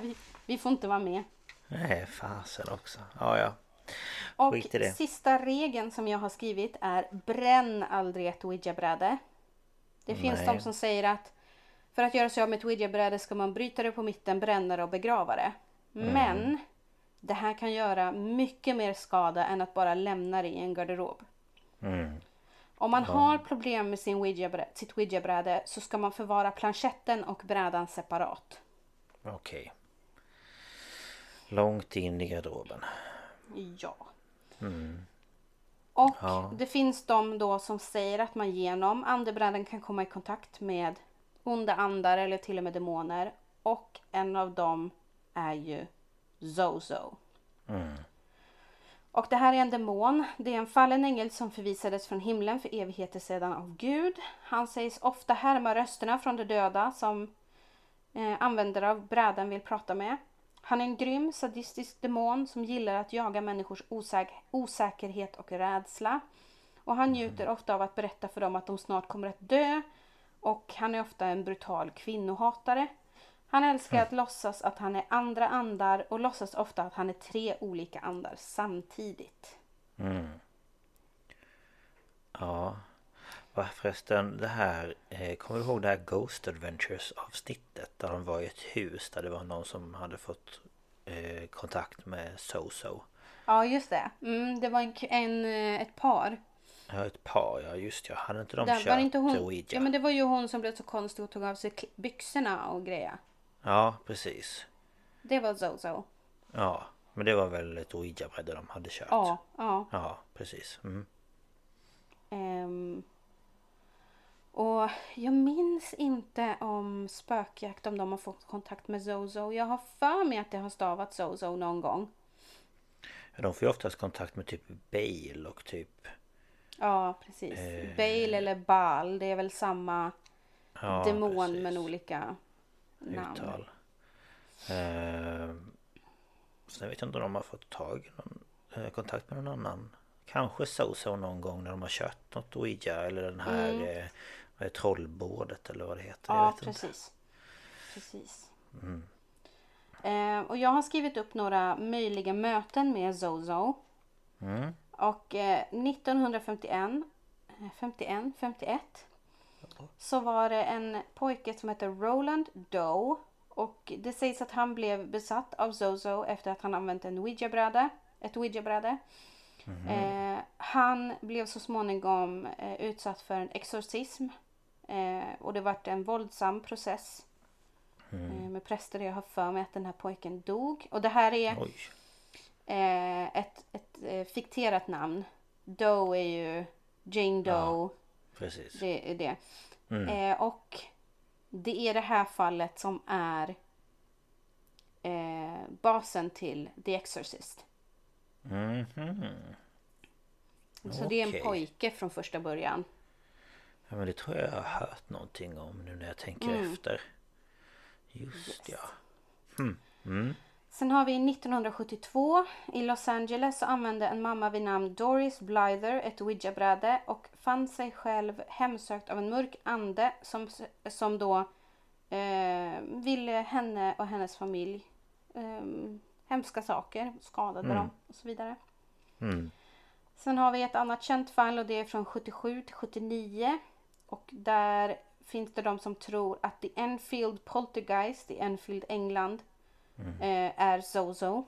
Vi, vi får inte vara med. Nej, fasen också. Ja, ja. Och sista regeln som jag har skrivit är bränn aldrig ett ouija-bräde. Det finns Nej. de som säger att för att göra sig av med ett ouija-bräde ska man bryta det på mitten, bränna det och begrava det. Mm. Men det här kan göra mycket mer skada än att bara lämna det i en garderob. Mm. Om man har problem med sin ouija sitt ouija-bräde så ska man förvara planchetten och brädan separat. Okej. Långt in i garderoben. Ja. Och Ja. det finns de då som säger att man genom andebrädan kan komma i kontakt med onda andar eller till och med demoner. Och en av dem är ju Zozo. Och det här är en demon. Det är en fallen ängel som förvisades från himlen för evigheter sedan av Gud. Han sägs ofta härma rösterna från de döda som eh, användare av brädan vill prata med. Han är en grym sadistisk demon som gillar att jaga människors osäk- osäkerhet och rädsla. Och han njuter ofta av att berätta för dem att de snart kommer att dö. Och han är ofta en brutal kvinnohatare. Han älskar att låtsas att han är andra andar och låtsas ofta att han är tre olika andar samtidigt. Ja. Va, förresten det här eh, Kommer du ihåg det här Ghost Adventures avsnittet? Där de var i ett hus där det var någon som hade fått eh, kontakt med Soso. Ja, just det. Mm, det var en, en, eh, ett par. Ja ett par ja just ja. Hade inte de Där, kört inte hon? Ouija? Ja, men det var ju hon som blev så konstig och tog av sig byxorna och grejer. Ja precis. Det var Zozo. Ja. Men det var väl ett Ouija-bräde de hade kört? Ja, ja. Ja precis. Mm. Ehm, och jag minns inte om spökjakt, om de har fått kontakt med Zozo. Jag har för mig att det har stavat Zozo någon gång. Ja, De får ju oftast kontakt med typ Bale och typ Ja, precis. Bale eller Baal, det är väl samma ja, demon precis. men olika namn. uttal. Eh, sen vet jag inte om de har fått tag i någon, eh, kontakt med någon annan. Kanske Soso någon gång när de har kört något Ouija eller den här eh, vad är det, trollbordet eller vad det heter. jag Mm. Ja, vet inte. precis. Precis. Eh, och jag har skrivit upp några möjliga möten med Zozo. Mm. Och eh, 1951, eh, 51, 51 så var det en pojke som hette Roland Doe. Och det sägs att han blev besatt av Zozo efter att han använt en Ouija-bräde, ett Ouija-bräde. Eh, han blev så småningom eh, utsatt för en exorcism. Eh, och det vart en våldsam process. Eh, med präster. Jag har för mig att den här pojken dog. Och det här är Oj. Eh, ett, ett eh, fikterat namn. Doe är ju Jane Doe. Precis. Det är det. Eh, och det är det här fallet som är eh, basen till The Exorcist. Mhm. Så det är en pojke från första början. Ja men det tror jag jag har hört någonting om nu när jag tänker efter. Just ja. Sen har vi 1972 i Los Angeles så använde en mamma vid namn Doris Blyther ett ouija-bräde och fann sig själv hemsökt av en mörk ande som, som då eh, ville henne och hennes familj eh, hemska saker, skadade dem och så vidare. Sen har vi ett annat känt fall och det är från 77 till 79 och där finns det de som tror att The Enfield Poltergeist i Enfield, England eh, är Zozo.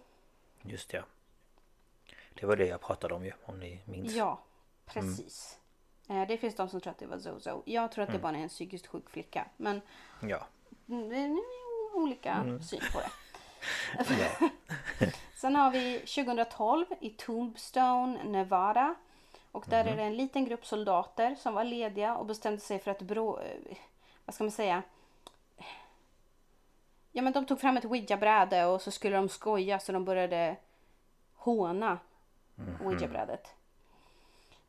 Just ja. Det var det jag pratade om ju om ni minns. Ja, precis. Eh, det finns de som tror att det var Zozo. Jag tror att det bara är en psykiskt sjuk flicka. Men Ja. mm, det är olika syn på det. (laughs) (laughs) Sen har vi 2012 i Tombstone, Nevada. Och där är det en liten grupp soldater som var lediga och bestämde sig för att brå... eh, Vad ska man säga? Ja men de tog fram ett ouija-bräde och så skulle de skoja så de började håna ouija-brädet.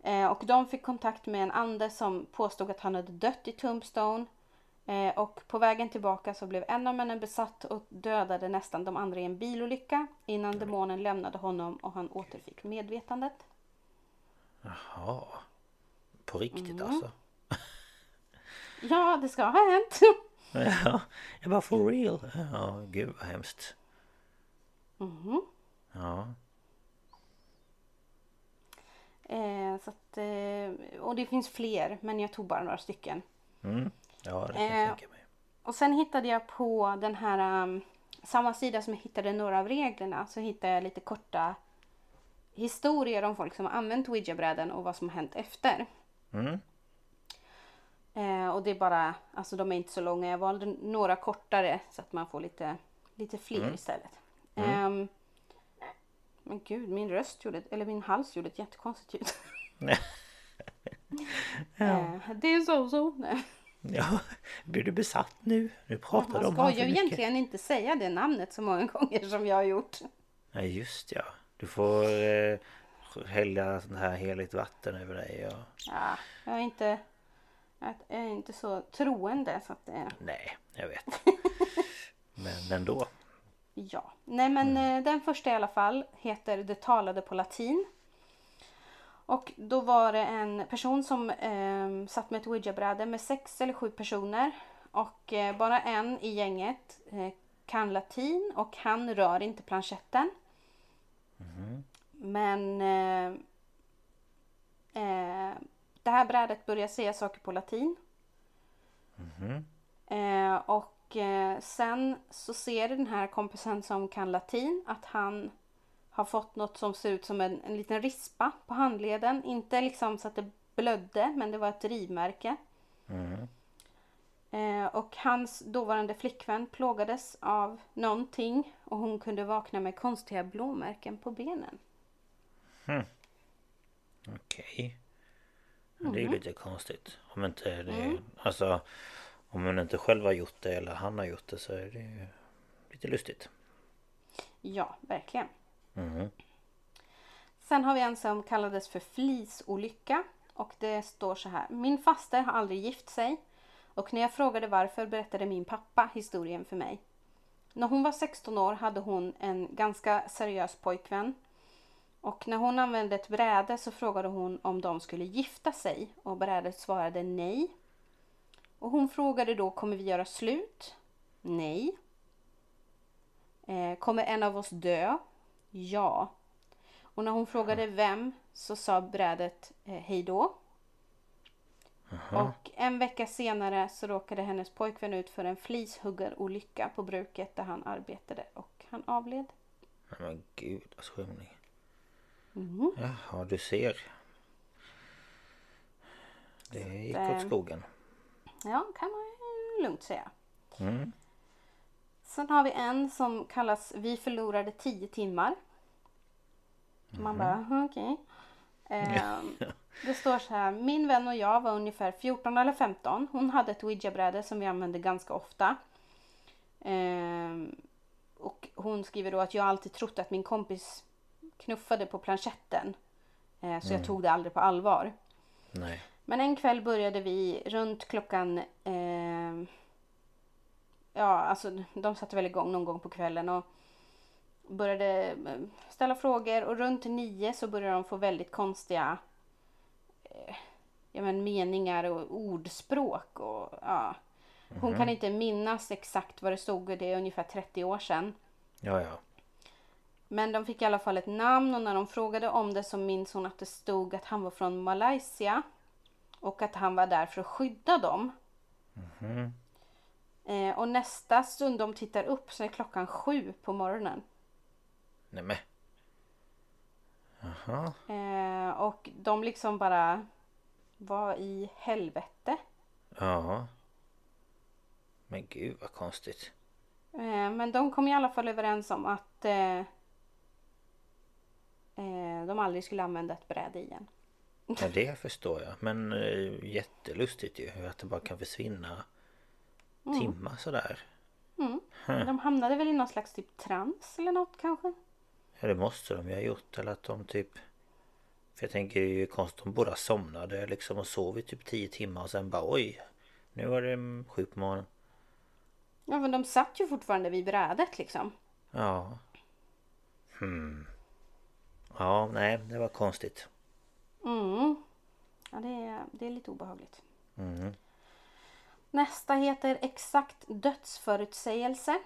Eh, och de fick kontakt med en ande som påstod att han hade dött i Tombstone. Eh, och på vägen tillbaka så blev en av männen besatt och dödade nästan de andra i en bilolycka innan demonen lämnade honom och han återfick medvetandet. Jaha. På riktigt alltså? Ja, det ska ha hänt. (laughs) Ja, (laughs) jag bara for real. Ja, gud vad hemskt. Mhm. Ja. Eh, så att, eh, och det finns fler, men jag tog bara några stycken. Mm. Ja, det kan jag Eh, tänka mig. Och sen hittade jag på den här um, samma sida som jag hittade några av reglerna så hittade jag lite korta historier om folk som har använt ouija-bräden och vad som har hänt efter. Mm. Eh, och det är bara, alltså de är inte så långa. Jag valde några kortare så att man får lite, lite fler istället. Ehm, men gud, min röst gjorde, eller min hals gjorde ett jättekonstigt ljud. (laughs) Eh, det är så så. Nej. Ja, blir du besatt nu? Nu pratar Man de ska här ju egentligen inte säga det namnet så många (laughs) gånger som jag har gjort. Nej just ja. Du får eh, hälla sånt här heligt vatten över dig och... Ja, jag är inte, jag är inte så troende så att det, Nej, jag vet. (laughs) Men ändå. ja. Nej men eh, den första i alla fall heter Det talade på latin. Och då var det en person som eh, satt med ett ouija-bräde med sex eller sju personer. Och eh, bara en i gänget eh, kan latin och han rör inte planchetten. Men eh, eh, det här brädet börjar säga saker på latin. Eh, och eh, sen så ser den här kompisen som kan latin att han har fått något som ser ut som en, en liten rispa på handleden. Inte liksom så att det blödde men det var ett rivmärke. Eh, och hans dåvarande flickvän plågades av någonting och hon kunde vakna med konstiga blåmärken på benen. Okej. Men Det är ju Mm. lite konstigt. Om inte det... Alltså... Om hon inte själv har gjort det eller han har gjort det så är det ju lite lustigt. Ja, verkligen. Mhm. Sen har vi en som kallades för flisolycka. Och det står så här. Min faster har aldrig gift sig. Och när jag frågade varför berättade min pappa historien för mig. När hon var 16 år hade hon en ganska seriös pojkvän. Och när hon använde ett bräde så frågade hon om de skulle gifta sig. Och brädet svarade nej. Och hon frågade då, kommer vi göra slut? Nej. Eh, kommer en av oss dö? Ja. Och när hon frågade vem så sa brädet eh, hej då. Och en vecka senare så råkade hennes pojkvän ut för en flishuggarolycka på bruket där han arbetade och han avled. Men gud vad skymning. Mhm. Jaha, du ser. Det gick eh, åt skogen. Ja, kan man lugnt säga. Mm. Sen har vi en som kallas Vi förlorade 10 timmar. Man bara, "Hm, okej. (laughs) Ehm, det står så här. Min vän och jag var ungefär 14 eller 15. Hon hade ett ouija-bräde som vi använde ganska ofta. Ehm, och hon skriver då att jag alltid trott att min kompis knuffade på planchetten. Eh, så jag tog det aldrig på allvar. Nej. Men en kväll började vi runt klockan... Eh, ja, alltså de satte väl igång någon gång på kvällen och började eh, ställa frågor och runt nio så började de få väldigt konstiga eh, ja, men meningar och ordspråk. Och, ja. Hon kan inte minnas exakt vad det stod, det är ungefär 30 år sedan. Ja, ja. Men de fick i alla fall ett namn och när de frågade om det så minns hon att det stod att han var från Malaysia. Och att han var där för att skydda dem. Eh, och nästa stund de tittar upp så är klockan sju på morgonen. Nej men. Jaha. Eh, och de liksom bara... Vad i helvete? Ja. Men gud vad konstigt. Eh, men de kom i alla fall överens om att eh, eh, de aldrig skulle använda ett bräde igen. Ja det förstår jag. Men eh, jättelustigt ju. Att det bara kan försvinna timmar sådär. De hamnade väl i någon slags typ trans eller något kanske? Ja det måste de ju ha gjort. Eller att de typ För jag tänker det är ju konstigt om båda somnade liksom och sov i typ 10 timmar och sen bara oj Nu var det sju på morgonen Ja men de satt ju fortfarande vid brädet liksom. Ja Hmm Ja nej det var konstigt Mm. Ja det är, det är lite obehagligt. mm. Nästa heter exakt dödsförutsägelse.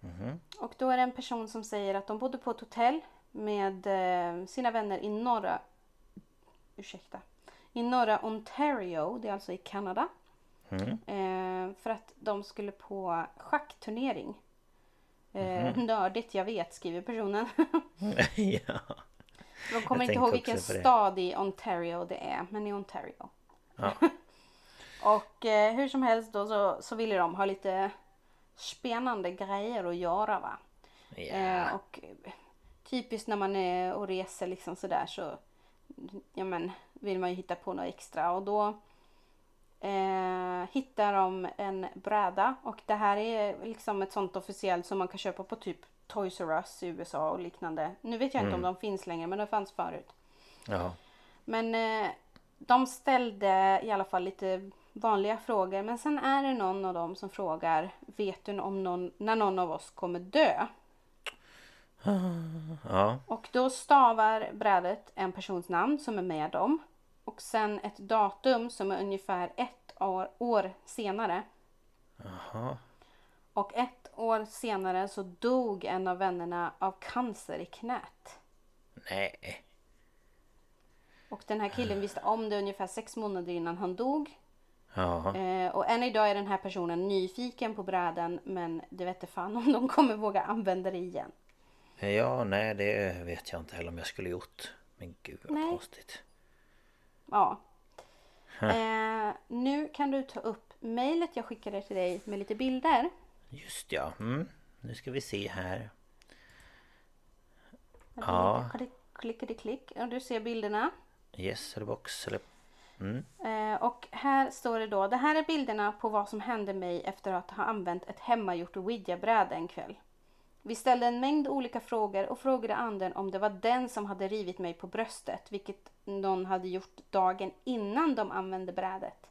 Mhm. Och då är det en person som säger att de bodde på ett hotell med eh, sina vänner i norra... Ursäkta. I norra Ontario, det är alltså i Kanada. Mm. Eh, för att de skulle på schackturnering. Eh, Nördigt, jag vet, skriver personen. (laughs) ja De kommer Jag inte ihåg vilken stad i Ontario det är, men i Ontario. Ja. (laughs) Och eh, hur som helst då så, så ville de ha lite spännande grejer att göra va. Ja Eh, och eh, typiskt när man är och reser liksom sådär så ja men vill man ju hitta på något extra och då eh, hittar de en bräda och det här är liksom ett sånt officiellt som man kan köpa på typ Toys R Us i USA och liknande. Nu vet jag inte om de finns längre men de fanns förut. Ja Men eh, de ställde i alla fall lite vanliga frågor. Men sen är det någon av dem som frågar Vet du om någon, när någon av oss kommer dö? Ja Och då stavar brädet en persons namn som är med dem. Och sen ett datum som är ungefär ett år, år senare. Jaha Och ett år senare så dog en av vännerna av cancer i knät. Nej Och den här killen visste om det ungefär sex månader innan han dog. Ja Eh, och än idag är den här personen nyfiken på bräden men det vet fan om de kommer våga använda det igen. Ja nej det vet jag inte heller om jag skulle gjort Men gud vad Nej. konstigt Ja. Eh, nu kan du ta upp mejlet jag skickade till dig med lite bilder. Just ja mm. Nu ska vi se här Ja. Ja. Klick, klickade klick. Och du ser bilderna. Yes eller box eller mm. Eh, och här står det då. Det här är bilderna på vad som hände mig efter att ha använt ett hemmagjort ouija-bräde en kväll. Vi ställde en mängd olika frågor och frågade anden om det var den som hade rivit mig på bröstet, vilket någon hade gjort dagen innan de använde brädet.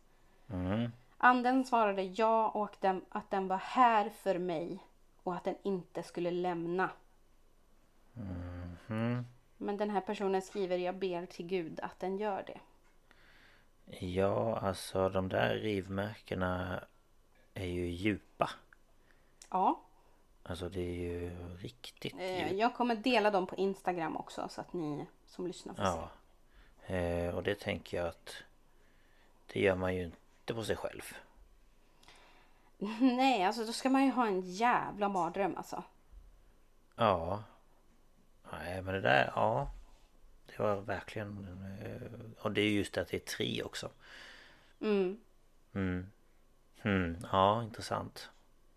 Mm. Anden svarade ja och att den, att den var här för mig och att den inte skulle lämna. Mhm. Men den här personen skriver jag ber till Gud att den gör det. Ja alltså de där rivmärkena Är ju djupa Ja, Alltså det är ju riktigt eh, djupt. jag kommer dela dem på Instagram också så att ni som lyssnar får Ja. eh, Och det tänker jag att Det gör man ju inte på sig själv. Se. (laughs) Nej, alltså då ska man ju ha en jävla mardröm alltså. Ja. Nej men det där, ja. Det var verkligen eh, Och det är just att det är tre också. Mm. Mm. Mm, Ja, intressant. Eh,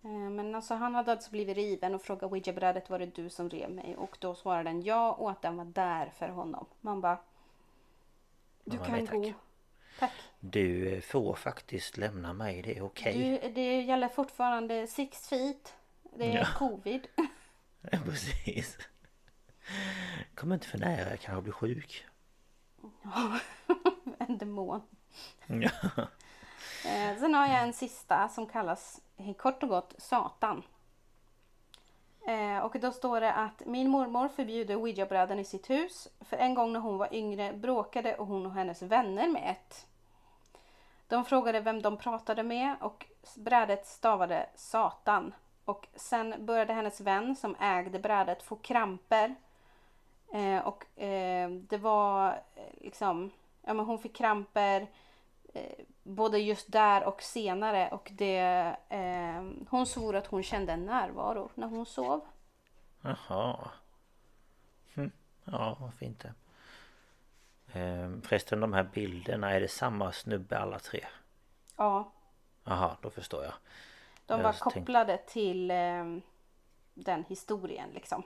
Men alltså han hade alltså blivit riven och frågade ouija-brädet var det du som rev mig? Och då svarade den ja och att den var där för honom. Man bara... Du Ja, kan nej, tack. gå. Tack. Du eh, får faktiskt lämna mig, det är okej Du, det gäller fortfarande six feet. Det är Ja. covid. (laughs) (laughs) Ja, Precis Kom inte för nära, jag kanske blir sjuk (laughs) en demon. Ja, Eh, sen har jag en sista som kallas eh, Eh, kort och gott Satan. Eh, och då står det att min mormor förbjuder ouija-bräden i sitt hus. För en gång när hon var yngre bråkade hon och hennes vänner med ett. De frågade vem de pratade med och brädet stavade Satan. Och sen började hennes vän som ägde brädet få kramper. Eh, och eh, det var eh, liksom, ja men hon fick kramper eh, både just där och senare och det, eh, hon svor att hon kände en närvaro när hon sov. jaha hm. Ja, varför inte ehm, Förresten de här bilderna, är det samma snubbe alla tre? Ja, Jaha, då förstår jag de var kopplade till eh, den historien liksom.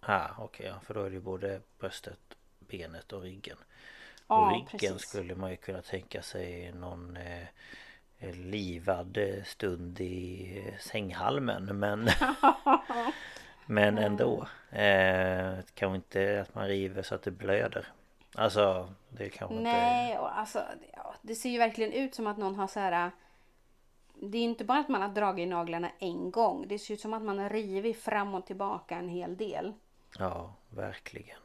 Ah, okej, ja, för då är det ju både bröstet, benet och ryggen Ja, ryggen precis. skulle man ju kunna tänka sig någon eh, livad eh, stund i eh, sänghalmen men (laughs) Men ändå eh, Kanske inte att man river så att det blöder Alltså det kanske inte... Nej, och alltså det ser ju verkligen ut som att någon har så här. Det är inte bara att man har dragit naglarna en gång. Det ser ut som att man har rivit fram och tillbaka en hel del. Ja, verkligen.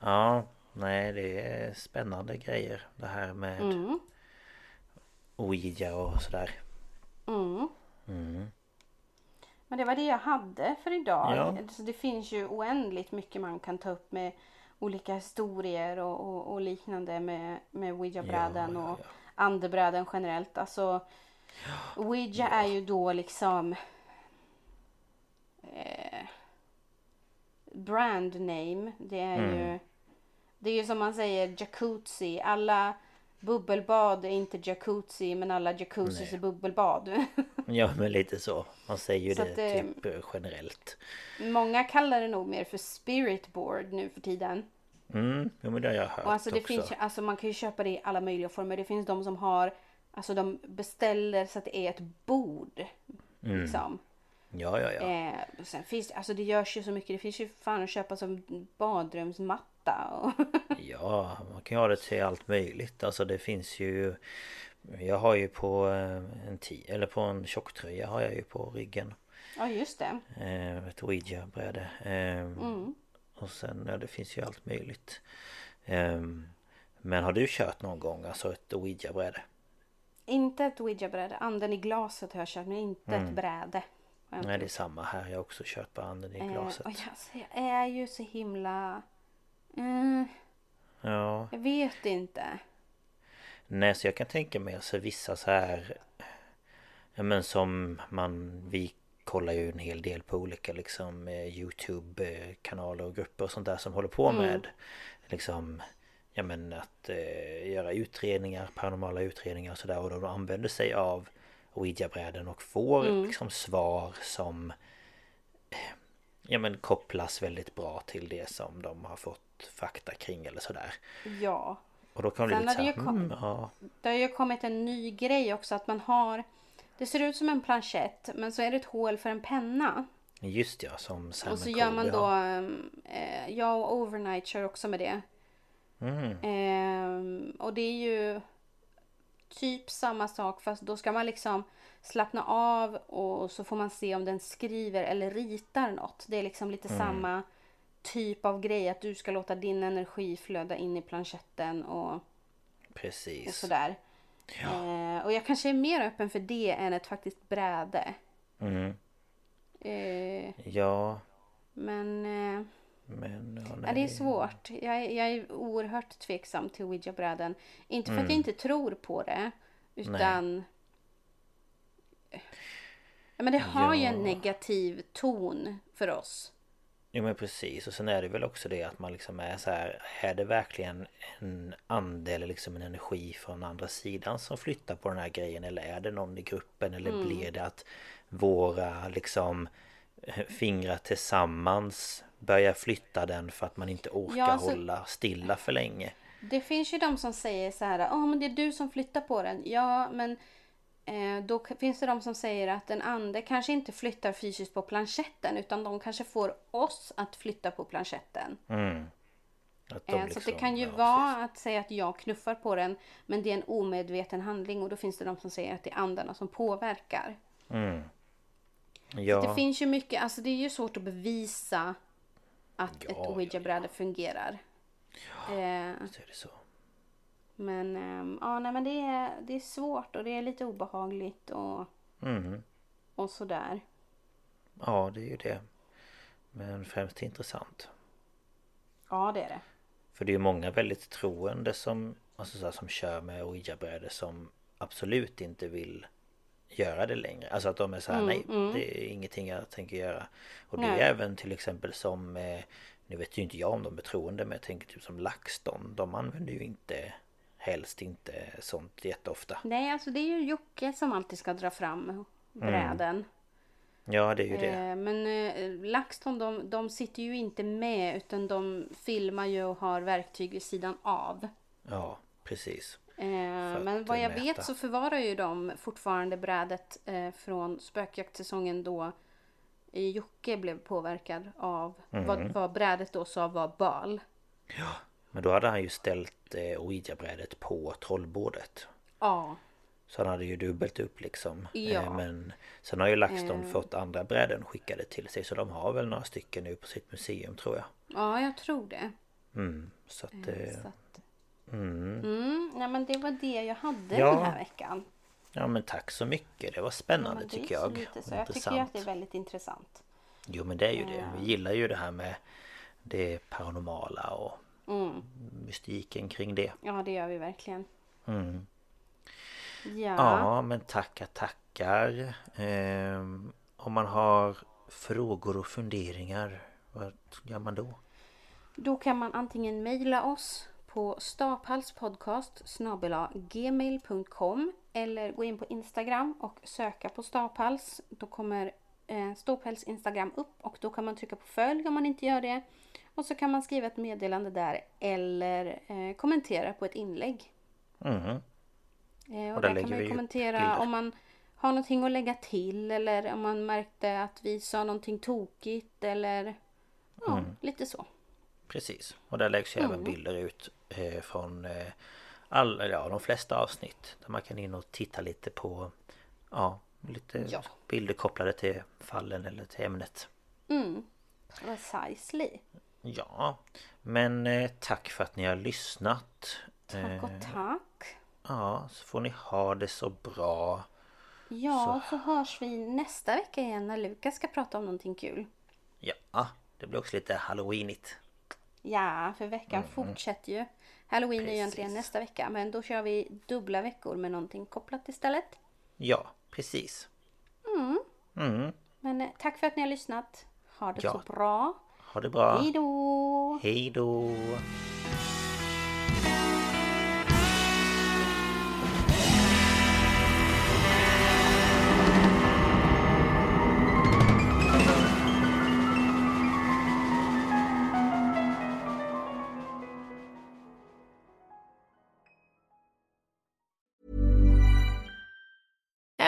Ja, nej det är spännande grejer det här med Mm. Ouija och sådär. Mm. Mm. Men det var det jag hade för idag. Ja. Så det finns ju oändligt mycket man kan ta upp med olika historier och, och, och liknande med, med Ouija-bräden Ja, ja, och ja. andebräden generellt. Alltså Ouija är ju då liksom eh, brand name. Det är Mm. ju det är ju som man säger jacuzzi. Alla bubbelbad är inte jacuzzi men alla jacuzzis är bubbelbad. (laughs) Ja men lite så. Man säger ju Så det det- typ eh, generellt. Många kallar det nog mer för spirit board nu för tiden. Mm, jo men det har jag hört Och alltså det också. finns alltså man kan ju köpa det i alla möjliga former. Det finns de som har, alltså de beställer så att det är ett bord. Liksom. Ja ja ja. Eh, och sen finns det, alltså det görs ju så mycket. Det finns ju fan att köpa som badrumsmatta. Och (laughs) Ja, man kan ju ha det till allt möjligt. Alltså det finns ju... Jag har ju på eh, en ti eller på en tjocktröja har jag ju på ryggen. ja just det. Eh, ett Ouija-bräde. Eh, Mm. Och sen, ja det finns ju allt möjligt. Eh, men har du kört någon gång alltså ett Ouija-bräde? Inte ett ouija-bräde. Anden i glaset har jag kört men inte ett bräde. Nej det är samma här. Jag har också kört på anden i Eh, glaset. och jag, alltså, jag är ju så himla... Eh, Ja. jag vet inte. Nej så jag kan tänka mig alltså vissa så här Ja men som man Vi kollar ju en hel del på olika liksom eh, Youtube kanaler och grupper och sånt där som håller på med Liksom Ja men att eh, göra utredningar, paranormala utredningar och sådär och de använder sig av Ouija-bräden och får liksom svar som Ja men kopplas väldigt bra till det som de har fått fakta kring eller sådär Ja. Och då kan det bli lite det såhär, ju kom- mm, ja Det har ju kommit en ny grej också att man har Det ser ut som en planchett men så är det ett hål för en penna. Just ja, som Sam och så gör man då har. eh, Jag och Overnight kör också med det. Mm. Ehm, och det är ju typ samma sak fast då ska man liksom slappna av och så får man se om den skriver eller ritar något. Det är liksom lite Mm. samma typ av grej att du ska låta din energi flöda in i planchetten och, och Precis. sådär. Eh, och jag kanske är mer öppen för det än ett faktiskt bräde. Mm. Eh, Ja, men eh, men... Ja, ja, nej. det är svårt. Jag, är- jag är oerhört tveksam till ouija-bräden. Inte för att jag Mm. inte tror på det. Utan... Ja, men det har ju en Ja. negativ ton för oss. Jo men precis och sen är det väl också det att man liksom är så här Är det verkligen en ande eller liksom en energi från andra sidan som flyttar på den här grejen eller är det någon i gruppen eller Mm. blir det att våra liksom eh, fingrar tillsammans börjar flytta den för att man inte orkar Ja, alltså- hålla stilla för länge? Det finns ju de som säger så här, ja men det är du som flyttar på den. Ja men då k- finns det de som säger att en ande kanske inte flyttar fysiskt på planchetten utan de kanske får oss att flytta på planchetten. Mm. Att de Eh, så att det liksom- kan ju ja, vara precis. att säga att jag knuffar på den men det är en omedveten handling och då finns det de som säger att det är andarna som påverkar. Mm. Det Ja, finns ju mycket, alltså det är ju svårt att bevisa att Ja, ett ja, ouija-bräde fungerar. Eh, så är det så. Men ehm, ja, nej, men det är, det är svårt och det är lite obehagligt och, Mm. och sådär. Ja, det är ju det. Men främst intressant. Ja, det är det. För det är ju många väldigt troende som, alltså så här, som kör med ouija-brädor som absolut inte vill göra det längre. Alltså att de är så här, nej det är ingenting jag tänker göra. Och det Nej. är även till exempel som, eh, nu vet ju inte jag om de är troende men jag tänker typ som LaxTon. De använder ju inte, helst inte sånt jätteofta. Nej, alltså det är ju Jocke som alltid ska dra fram bräden. Ja det är ju det. Eh, men eh, LaxTon de, de sitter ju inte med utan de filmar ju och har verktyg vid sidan av. Ja, precis. Eh, För men vad jag mäta. vet så förvarar ju de fortfarande brädet från spökjaktsäsongen då Jocke blev påverkad av Mm. vad, vad brädet då sa var bal. Men då hade han ju ställt eh, ouija-brädet på trollbordet. Ja. Så han hade ju dubbelt upp liksom. Ja. Eh, Men sen har ju LaxTon fått andra bräden skickade till sig. Så de har väl några stycken nu på sitt museum tror jag. Ja, jag tror det. Mm, så att... Eh, Så att, mm. mm, nej men det var det jag hade Ja. den här veckan. Ja men tack så mycket. Det var Ja, spännande men det tycker jag. Lite så. Jag tycker ju att det är väldigt intressant. Jo men det är ju det. Vi gillar ju det här med det paranormala och Mm. mystiken kring det. Ja, det gör vi verkligen. Mm. Ja. Ja men tackar tackar. Ehm, om man har frågor och funderingar, vad gör man då? Då kan man antingen mejla oss på staphalspodcast gmail.com eller gå in på Instagram och söka på Staphals. Då kommer eh, Instagram upp och då kan man trycka på följ om man inte gör det. Och så kan man skriva ett meddelande där eller eh, kommentera på ett inlägg. Mhm. Eh, och, Och där där kan man kommentera om man har någonting att lägga till eller om man märkte att vi sa någonting tokigt eller ja, Mm. lite så. Precis. Och där läggs ju Mm. även bilder ut eh, från eh, alla, ja, de flesta avsnitt. Där man kan in och titta lite på ja, lite Ja. bilder kopplade till fallen eller till ämnet. Mm. Precisely. Ja, men eh, tack för att ni har lyssnat. Tack och Eh, tack. Ja, så får ni ha det så bra. Ja, så. hörs vi nästa vecka igen när Lukas ska prata om någonting kul. Ja, det blir också lite halloweenigt. Ja, för veckan fortsätter ju. Halloween är ju egentligen Precis. nästa vecka, men då kör vi dubbla veckor med någonting kopplat istället. Ja, precis. Mm. Men eh, tack för att ni har lyssnat. Ha det Ja. så bra. Ha det bra. Hej då! Hej då!